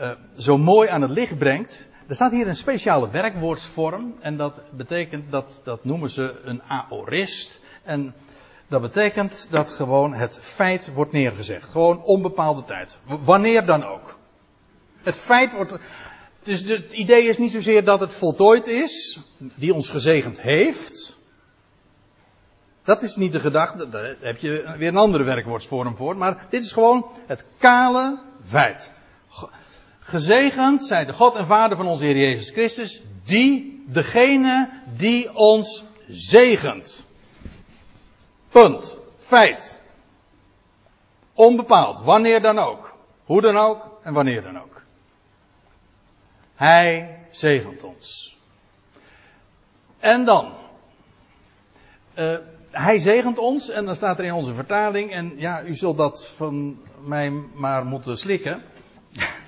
uh, zo mooi aan het licht brengt. Er staat hier een speciale werkwoordsvorm en dat betekent dat, dat noemen ze een aorist. En dat betekent dat gewoon het feit wordt neergezegd. Gewoon onbepaalde tijd. Wanneer dan ook. Het feit wordt. Het, is, het idee is niet zozeer dat het voltooid is, die ons gezegend heeft. Dat is niet de gedachte, daar heb je weer een andere werkwoordsvorm voor. Maar dit is gewoon het kale feit. Gezegend zij de God en Vader van onze Heer Jezus Christus, die, degene die ons zegent. Punt. Feit. Onbepaald. Wanneer dan ook. Hoe dan ook en wanneer dan ook. Hij zegent ons. En dan. Uh, hij zegent ons en dan staat er in onze vertaling. En ja, u zult dat van mij maar moeten slikken. [LAUGHS]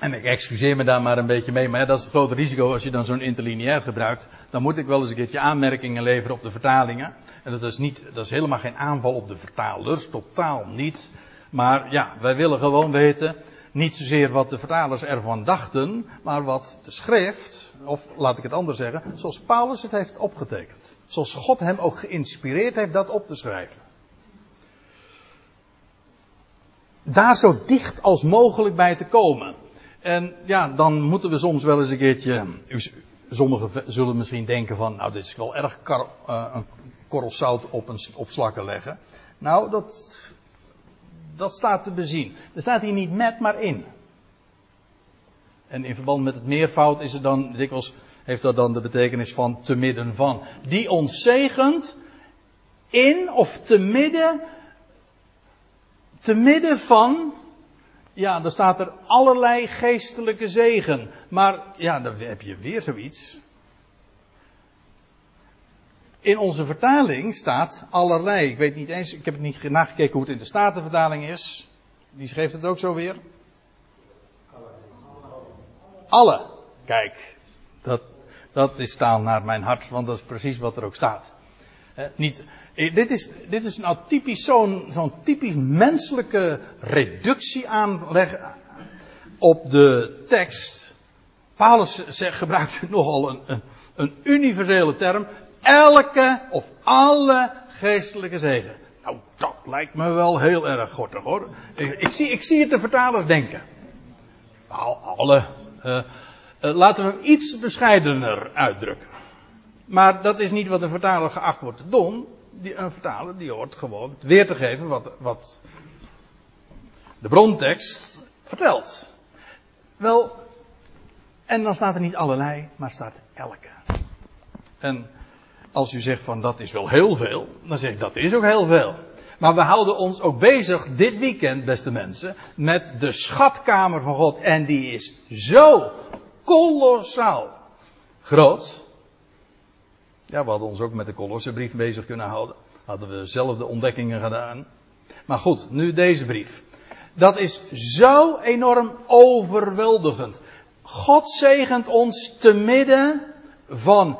En ik excuseer me daar maar een beetje mee, maar dat is het grote risico als je dan zo'n interlineair gebruikt. Dan moet ik wel eens een keertje aanmerkingen leveren op de vertalingen. En dat is, niet, dat is helemaal geen aanval op de vertalers, totaal niet. Maar ja, wij willen gewoon weten, niet zozeer wat de vertalers ervan dachten, maar wat de schrift, of laat ik het anders zeggen, zoals Paulus het heeft opgetekend. Zoals God hem ook geïnspireerd heeft dat op te schrijven. Daar zo dicht als mogelijk bij te komen. En ja, dan moeten we soms wel eens een keertje. Sommigen zullen misschien denken van, nou dit is wel erg kar, uh, een korrel zout op, een, op slakken leggen. Nou, dat, dat staat te bezien. Er staat hier niet met, maar in. En in verband met het meervoud is het dan, dikwijls heeft dat dan de betekenis van te midden van. Die ons zegent in of te midden, te midden van ja, dan staat er allerlei geestelijke zegen. Maar ja, dan heb je weer zoiets. In onze vertaling staat allerlei. Ik weet niet eens, ik heb het niet nagekeken hoe het in de Statenvertaling is. Die schreef het ook zo weer. Alle. Kijk, dat, dat is taal naar mijn hart, want dat is precies wat er ook staat. niet, eh, dit, is, dit is nou typisch zo'n zo'n typisch menselijke reductie aanleg op de tekst. Paulus zegt, gebruikt [LAUGHS] nogal een, een, een universele term. Elke of alle geestelijke zegen. Nou, dat lijkt me wel heel erg gortig hoor. Ik, zie, ik zie het de vertalers denken. Nou, alle. Uh, uh, laten we hem iets bescheidener uitdrukken. Maar dat is niet wat een vertaler geacht wordt te doen die, een vertaler die hoort gewoon weer te geven wat, wat de brontekst vertelt. Wel, en dan staat er niet allerlei, maar staat elke. En als u zegt van dat is wel heel veel, dan zeg ik dat is ook heel veel. Maar we houden ons ook bezig dit weekend, beste mensen, met de schatkamer van God. En die is zo kolossaal groot. Ja, we hadden ons ook met de Kolossenbrief bezig kunnen houden. Hadden we dezelfde ontdekkingen gedaan. Maar goed, nu deze brief. Dat is zo enorm overweldigend. God zegent ons te midden van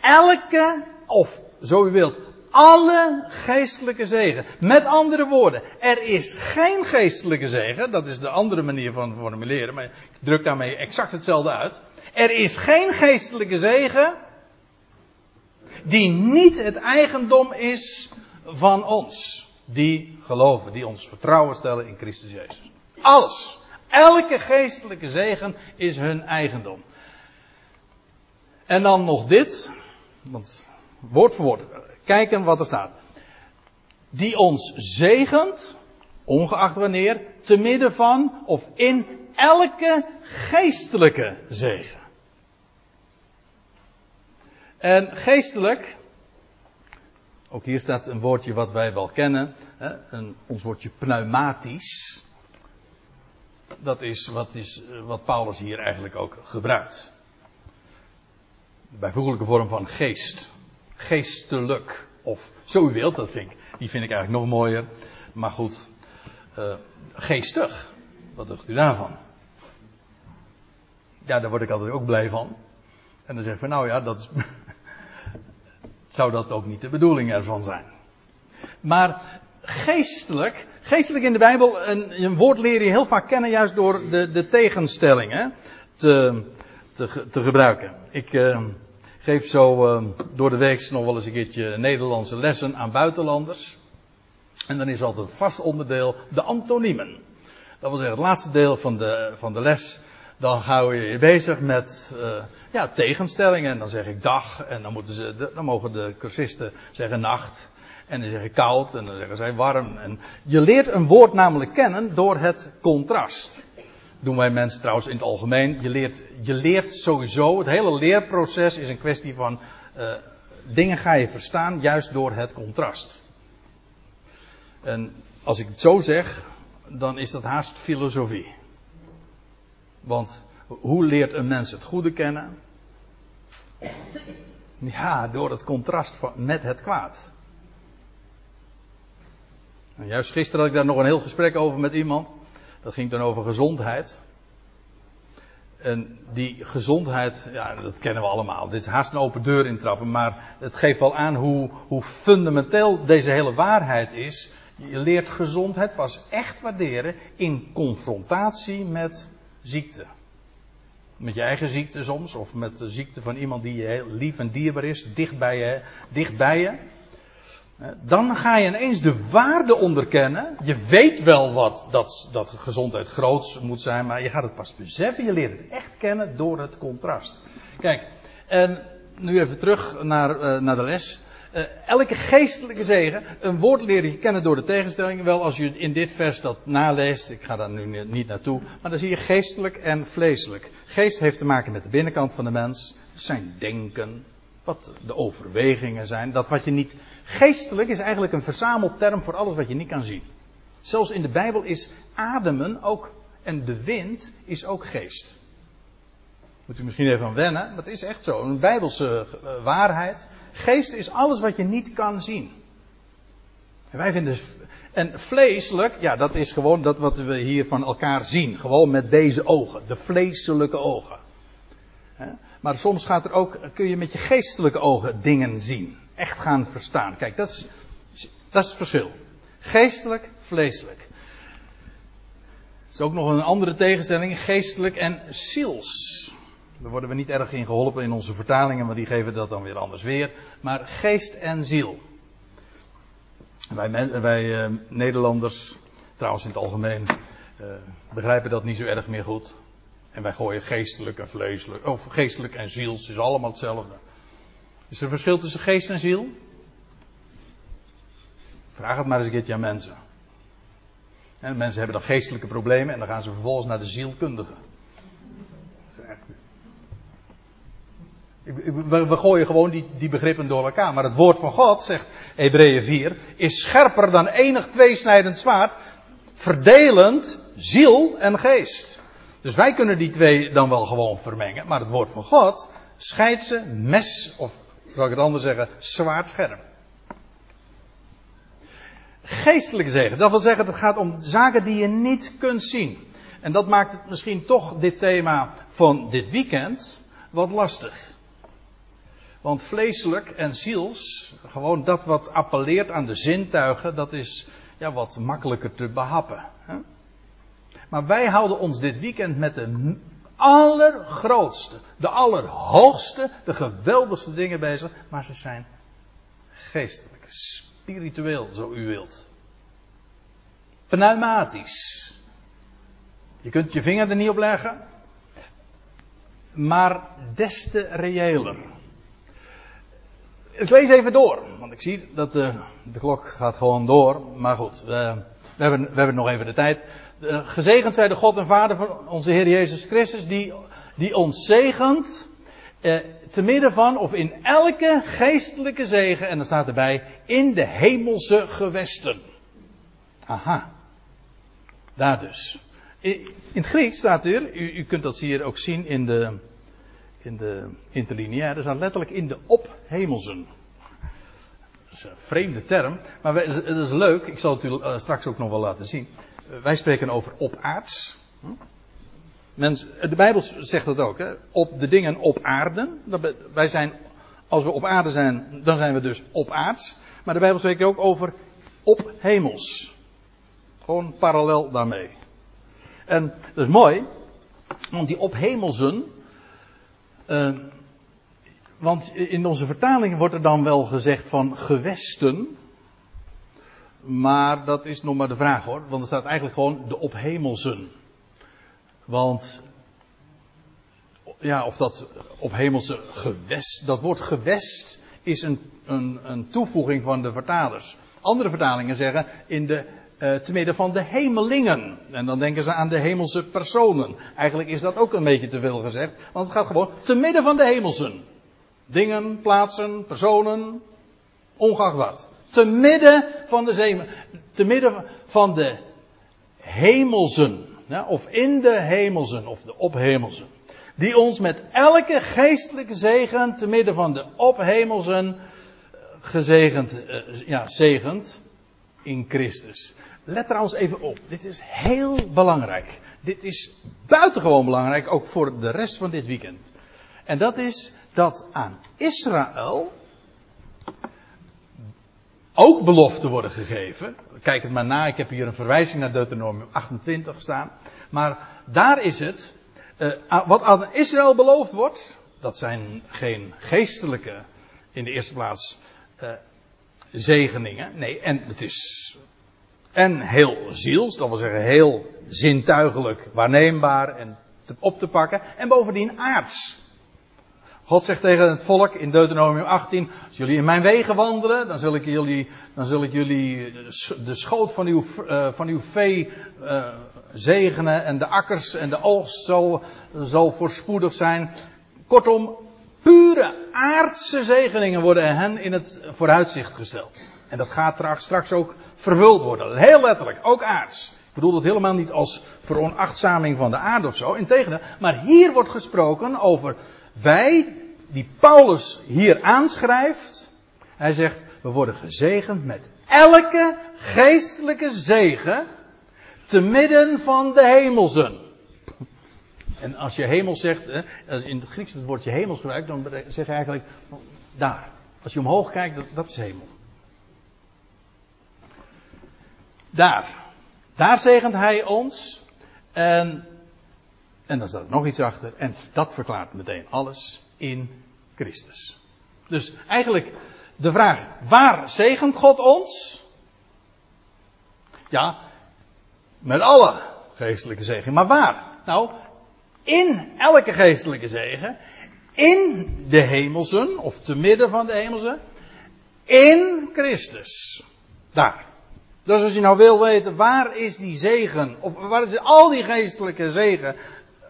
elke, of zo u wilt, alle geestelijke zegen. Met andere woorden, er is geen geestelijke zegen, dat is de andere manier van formuleren, maar ik druk daarmee exact hetzelfde uit. Er is geen geestelijke zegen die niet het eigendom is van ons. Die geloven, die ons vertrouwen stellen in Christus Jezus. Alles. Elke geestelijke zegen is hun eigendom. En dan nog dit, want woord voor woord, kijken wat er staat. Die ons zegent, ongeacht wanneer, te midden van of in elke geestelijke zegen. En geestelijk, ook hier staat een woordje wat wij wel kennen, een, ons woordje pneumatisch. Dat is wat, is wat Paulus hier eigenlijk ook gebruikt. De bijvoeglijke vorm van geest. Geestelijk. Of zo u wilt, dat vind ik, die vind ik eigenlijk nog mooier. Maar goed, uh, geestig. Wat dacht u daarvan? Ja, daar word ik altijd ook blij van. En dan zeg ik van nou ja, dat is, [LAUGHS] zou dat ook niet de bedoeling ervan zijn. Maar geestelijk, geestelijk in de Bijbel, een, een woord leer je heel vaak kennen juist door de, de tegenstellingen te, te, te gebruiken. Ik uh, geef zo uh, door de week nog wel eens een keertje Nederlandse lessen aan buitenlanders. En dan is altijd een vast onderdeel de antoniemen. Dat wil zeggen, het laatste deel van de, van de les dan hou je je bezig met uh, ja, tegenstellingen. En dan zeg ik dag. En dan, moeten ze, dan mogen de cursisten zeggen nacht. En dan zeg ik koud. En dan zeggen zij warm. En je leert een woord namelijk kennen door het contrast. Doen wij mensen trouwens in het algemeen. Je leert, je leert sowieso. Het hele leerproces is een kwestie van. Uh, dingen ga je verstaan juist door het contrast. En als ik het zo zeg. Dan is dat haast filosofie. Want hoe leert een mens het goede kennen? Ja, door het contrast met het kwaad. En juist gisteren had ik daar nog een heel gesprek over met iemand. Dat ging dan over gezondheid. En die gezondheid, ja, dat kennen we allemaal. Dit is haast een open deur intrappen, maar het geeft wel aan hoe, hoe fundamenteel deze hele waarheid is. Je leert gezondheid pas echt waarderen in confrontatie met ziekte. Met je eigen ziekte soms, of met de ziekte van iemand die je heel lief en dierbaar is, dicht bij je. Dicht bij je. Dan ga je ineens de waarde onderkennen. Je weet wel wat dat, dat gezondheid groots moet zijn, maar je gaat het pas beseffen. Je leert het echt kennen door het contrast. Kijk, en nu even terug naar, uh, naar de les. Uh, elke geestelijke zegen, een woord leer je kennen door de tegenstelling. Wel, als je in dit vers dat naleest, ik ga daar nu niet naartoe, maar dan zie je geestelijk en vleeselijk. Geest heeft te maken met de binnenkant van de mens, zijn denken, wat de overwegingen zijn. Dat wat je niet. Geestelijk is eigenlijk een verzamelterm voor alles wat je niet kan zien. Zelfs in de Bijbel is ademen ook, en de wind is ook geest. Moet u misschien even aan wennen, dat is echt zo. Een bijbelse uh, waarheid. Geest is alles wat je niet kan zien. En wij vinden. En vleeselijk, ja, dat is gewoon dat wat we hier van elkaar zien. Gewoon met deze ogen, de vleeselijke ogen. Maar soms gaat er ook, kun je met je geestelijke ogen dingen zien. Echt gaan verstaan. Kijk, dat is, dat is het verschil. Geestelijk, vleeselijk. Er is ook nog een andere tegenstelling, geestelijk en ziels. Daar worden we niet erg in geholpen in onze vertalingen, maar die geven dat dan weer anders weer. Maar geest en ziel. Wij, wij uh, Nederlanders, trouwens in het algemeen, uh, begrijpen dat niet zo erg meer goed. En wij gooien geestelijk en vleeselijk, of geestelijk en ziels is allemaal hetzelfde. Is er een verschil tussen geest en ziel? Vraag het maar eens een keertje aan mensen. En mensen hebben dan geestelijke problemen en dan gaan ze vervolgens naar de zielkundige. We, we gooien gewoon die, die begrippen door elkaar. Maar het woord van God, zegt Hebreeën 4, is scherper dan enig tweesnijdend zwaard, verdelend ziel en geest. Dus wij kunnen die twee dan wel gewoon vermengen. Maar het woord van God scheidt ze mes, of zal ik het anders zeggen, zwaard scherp. Geestelijke zegen, dat wil zeggen, het gaat om zaken die je niet kunt zien. En dat maakt het misschien toch dit thema van dit weekend wat lastig. Want vleeselijk en ziels, gewoon dat wat appelleert aan de zintuigen, dat is ja, wat makkelijker te behappen. Hè? Maar wij houden ons dit weekend met de allergrootste, de allerhoogste, de geweldigste dingen bezig. Maar ze zijn geestelijk, spiritueel, zo u wilt. Pneumatisch. Je kunt je vinger er niet op leggen. Maar des te reëler. Ik lees even door, want ik zie dat de, de klok gaat gewoon door. Maar goed, we, we, hebben, we hebben nog even de tijd. Gezegend zij de God en Vader van onze Heer Jezus Christus, die, die ons zegent. Eh, te midden van, of in elke geestelijke zegen, en dan staat erbij, in de hemelse gewesten. Aha. Daar dus. In het Grieks staat er, u, u kunt dat hier ook zien in de, in de interlineaire, staat letterlijk in de ophemelsen. Dat is een vreemde term, maar dat is leuk, ik zal het u eh, straks ook nog wel laten zien. Eh, wij spreken over opaards. Hm? Mens, de Bijbel zegt dat ook, hè? op de dingen op aarde. Wij zijn, als we op aarde zijn, dan zijn we dus op aards. Maar de Bijbel spreekt ook over op hemels. Gewoon parallel daarmee. En dat is mooi, want die ophemelsen. Uh, want in onze vertaling wordt er dan wel gezegd van gewesten. Maar dat is nog maar de vraag hoor. Want er staat eigenlijk gewoon de ophemelsen. Want ja, of dat op hemelse gewest, dat woord gewest is een, een, een toevoeging van de vertalers. Andere vertalingen zeggen in de, uh, te midden van de hemelingen. En dan denken ze aan de hemelse personen. Eigenlijk is dat ook een beetje te veel gezegd, want het gaat gewoon te midden van de hemelsen. Dingen, plaatsen, personen, ongeacht wat. Te midden van de zee, te midden van de hemelsen. Of in de hemelsen, of de ophemelsen. Die ons met elke geestelijke zegen, te midden van de ophemelsen, eh, gezegend, uh, ja, zegend in Christus. Let trouwens even op. Dit is heel belangrijk. Dit is buitengewoon belangrijk, ook voor de rest van dit weekend. En dat is dat aan Israël ook beloften worden gegeven. Kijk het maar na, ik heb hier een verwijzing naar Deuteronomium 28 staan. Maar daar is het, uh, wat aan Israël beloofd wordt, dat zijn geen geestelijke, in de eerste plaats, uh, zegeningen. Nee, en het is en heel ziels, dat wil zeggen heel zintuigelijk waarneembaar en op te pakken. En bovendien aards. God zegt tegen het volk in Deuteronomium 18: Als jullie in mijn wegen wandelen, dan zul ik jullie, dan zul ik jullie de schoot van uw, uh, van uw vee uh, zegenen. En de akkers en de oogst zal, zal voorspoedig zijn. Kortom, pure aardse zegeningen worden hen in het vooruitzicht gesteld. En dat gaat straks ook vervuld worden. Heel letterlijk, ook aards. Ik bedoel dat helemaal niet als veronachtzaming van de aarde of zo. Integendeel, maar hier wordt gesproken over wij, die Paulus hier aanschrijft. Hij zegt, we worden gezegend met elke geestelijke zegen te midden van de hemelsen. En als je hemel zegt, als in het Grieks het woordje hemels gebruikt, dan zeg je eigenlijk daar. Als je omhoog kijkt, dat, dat is hemel. Daar. Daar zegent hij ons. En, en dan staat er nog iets achter. En dat verklaart meteen alles in Christus. Dus eigenlijk de vraag, waar zegent God ons? Ja, met alle geestelijke zegen. Maar waar? Nou, in elke geestelijke zegen. In de hemelsen, of te midden van de hemelsen. In Christus. Daar. Dus als je nou wil weten waar is die zegen, of waar is al die geestelijke zegen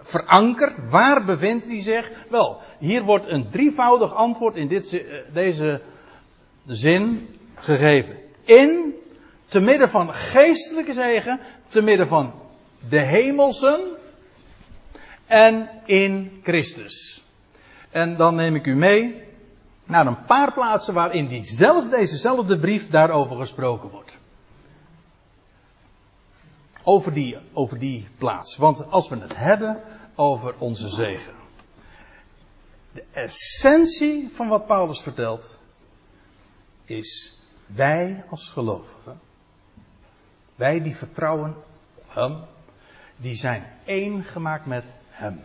verankerd? Waar bevindt hij zich? Wel, hier wordt een drievoudig antwoord in dit, eh, deze zin gegeven. In, te midden van geestelijke zegen, te midden van de hemelsen en in Christus. En dan neem ik u mee naar een paar plaatsen waarin diezelfde, dezezelfde brief daarover gesproken wordt. Over die, over die plaats. Want als we het hebben over onze zegen. De essentie van wat Paulus vertelt is wij als gelovigen, wij die vertrouwen op Hem, die zijn één gemaakt met Hem.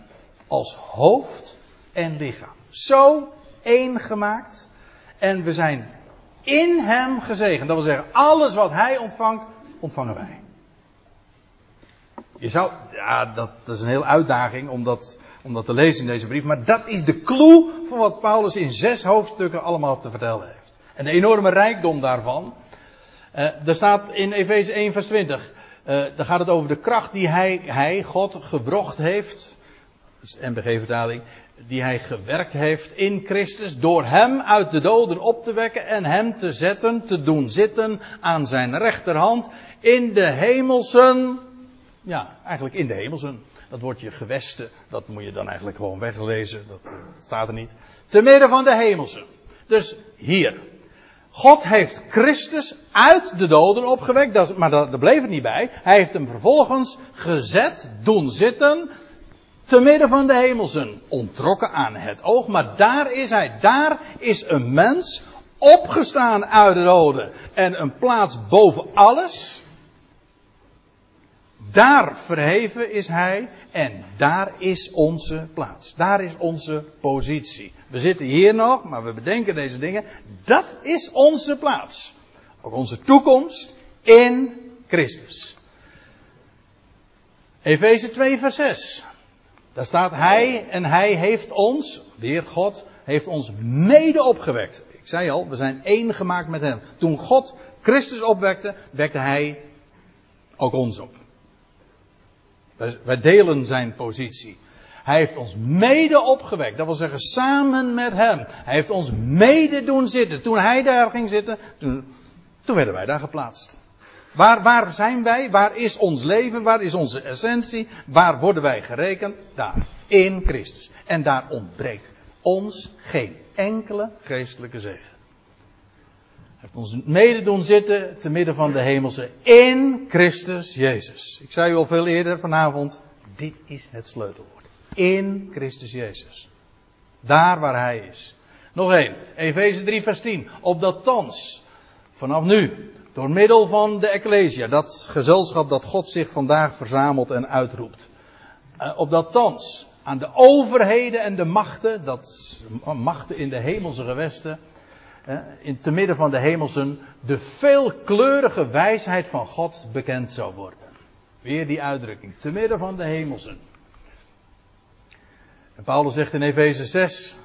Als hoofd en lichaam. Zo één gemaakt. En we zijn in Hem gezegend. Dat wil zeggen, alles wat Hij ontvangt, ontvangen wij. Je zou, ja, dat, is een hele uitdaging om dat, te lezen in deze brief. Maar dat is de clue van wat Paulus in zes hoofdstukken allemaal te vertellen heeft. En de enorme rijkdom daarvan. Uh, er staat in Efeze 1 vers 20. Uh, daar gaat het over de kracht die hij, hij, God, gebrocht heeft. Is MBG-vertaling. Die hij gewerkt heeft in Christus. Door hem uit de doden op te wekken en hem te zetten, te doen zitten aan zijn rechterhand. In de hemelsen. Ja, eigenlijk in de hemelsen. Dat woordje gewesten, dat moet je dan eigenlijk gewoon weglezen. Dat uh, staat er niet. Te midden van de hemelsen. Dus hier. God heeft Christus uit de doden opgewekt, dat, maar daar bleef het niet bij. Hij heeft hem vervolgens gezet, doen zitten, te midden van de hemelsen, ontrokken aan het oog. Maar daar is hij, daar is een mens opgestaan uit de doden en een plaats boven alles. Daar verheven is hij en daar is onze plaats. Daar is onze positie. We zitten hier nog, maar we bedenken deze dingen. Dat is onze plaats. Ook onze toekomst in Christus. Efeze 2 vers 6. Daar staat hij en hij heeft ons, weer God, heeft ons mede opgewekt. Ik zei al, we zijn één gemaakt met hem. Toen God Christus opwekte, wekte hij ook ons op. Wij delen zijn positie. Hij heeft ons mede opgewekt. Dat wil zeggen samen met hem. Hij heeft ons mede doen zitten. Toen hij daar ging zitten, toen, toen werden wij daar geplaatst. Waar, waar zijn wij? Waar is ons leven? Waar is onze essentie? Waar worden wij gerekend? Daar. In Christus. En daar ontbreekt ons geen enkele geestelijke zegen. Heeft ons mede doen zitten te midden van de hemelse in Christus Jezus. Ik zei u al veel eerder vanavond, dit is het sleutelwoord. In Christus Jezus. Daar waar Hij is. Nog één, Efeze 3 vers 10. Opdat thans, vanaf nu, door middel van de Ecclesia, dat gezelschap dat God zich vandaag verzamelt en uitroept. Uh, opdat thans aan de overheden en de machten, dat machten in de hemelse gewesten, in te midden van de hemelsen, de veelkleurige wijsheid van God bekend zou worden. Weer die uitdrukking, te midden van de hemelsen. En Paulus zegt in Efeze 6,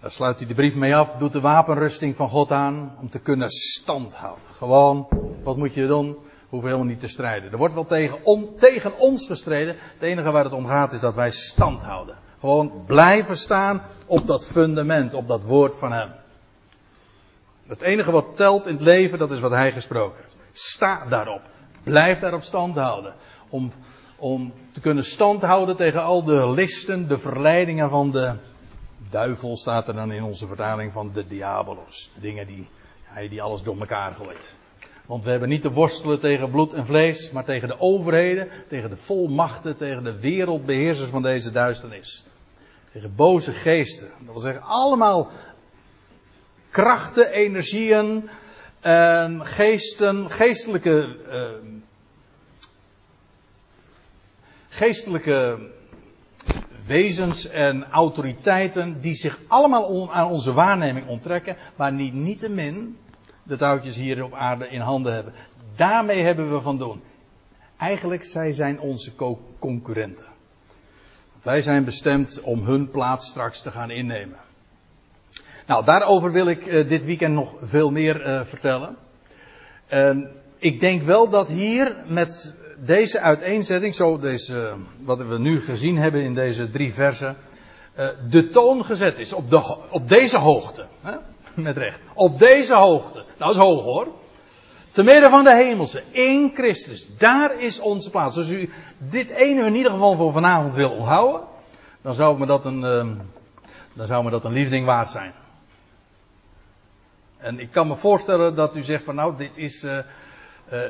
daar sluit hij de brief mee af, doet de wapenrusting van God aan om te kunnen standhouden. Gewoon, wat moet je doen? Hoeven helemaal niet te strijden. Er wordt wel tegen, tegen ons gestreden. Het enige waar het om gaat is dat wij stand houden. Gewoon blijven staan op dat fundament, op dat woord van Hem. Het enige wat telt in het leven, dat is wat hij gesproken heeft. Sta daarop. Blijf daarop stand houden. Om, om te kunnen stand houden tegen al de listen, de verleidingen van de duivel, staat er dan in onze vertaling van de diabolos. Dingen die hij die alles door elkaar gooit. Want we hebben niet te worstelen tegen bloed en vlees, maar tegen de overheden, tegen de volmachten, tegen de wereldbeheersers van deze duisternis. Tegen boze geesten. Dat wil zeggen, allemaal krachten, energieën, en geesten, geestelijke, uh, geestelijke wezens en autoriteiten die zich allemaal aan onze waarneming onttrekken, maar niet niettemin de touwtjes hier op aarde in handen hebben. Daarmee hebben we van doen. Eigenlijk zij zijn onze concurrenten. Wij zijn bestemd om hun plaats straks te gaan innemen. Nou, daarover wil ik uh, dit weekend nog veel meer uh, vertellen. Uh, ik denk wel dat hier met, deze uiteenzetting, zo deze, wat we nu gezien hebben in deze drie versen, uh, de toon gezet is op, de, op deze hoogte. Hè? Met recht. Op deze hoogte. Nou, dat is hoog hoor. Te midden van de hemelse, in Christus. Daar is onze plaats. Als u dit ene in ieder geval voor vanavond wil onthouden, dan zou me dat een, uh, dan zou me dat een liefding waard zijn. En ik kan me voorstellen dat u zegt van nou, dit is, uh,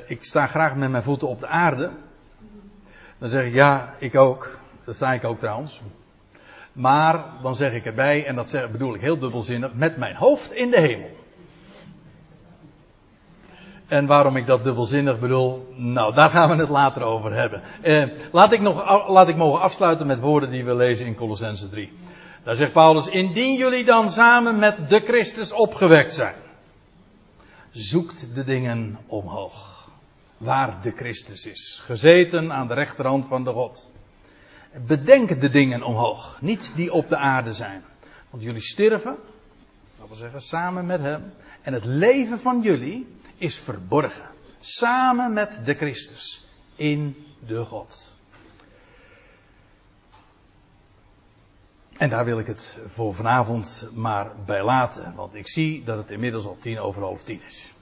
ik sta graag met mijn voeten op de aarde. Dan zeg ik ja, ik ook. Dat sta ik ook trouwens. Maar dan zeg ik erbij, en dat zeg, bedoel ik heel dubbelzinnig, met mijn hoofd in de hemel. En waarom ik dat dubbelzinnig bedoel, nou, daar gaan we het later over hebben. Eh, laat, ik nog, laat ik mogen afsluiten met woorden die we lezen in Colossense 3. Daar zegt Paulus, indien jullie dan samen met de Christus opgewekt zijn, zoekt de dingen omhoog. Waar de Christus is, gezeten aan de rechterhand van de God. Bedenk de dingen omhoog, niet die op de aarde zijn. Want jullie sterven, dat wil zeggen samen met Hem. En het leven van jullie is verborgen. Samen met de Christus. In de God. En daar wil ik het voor vanavond maar bij laten. Want ik zie dat het inmiddels al tien over half tien is.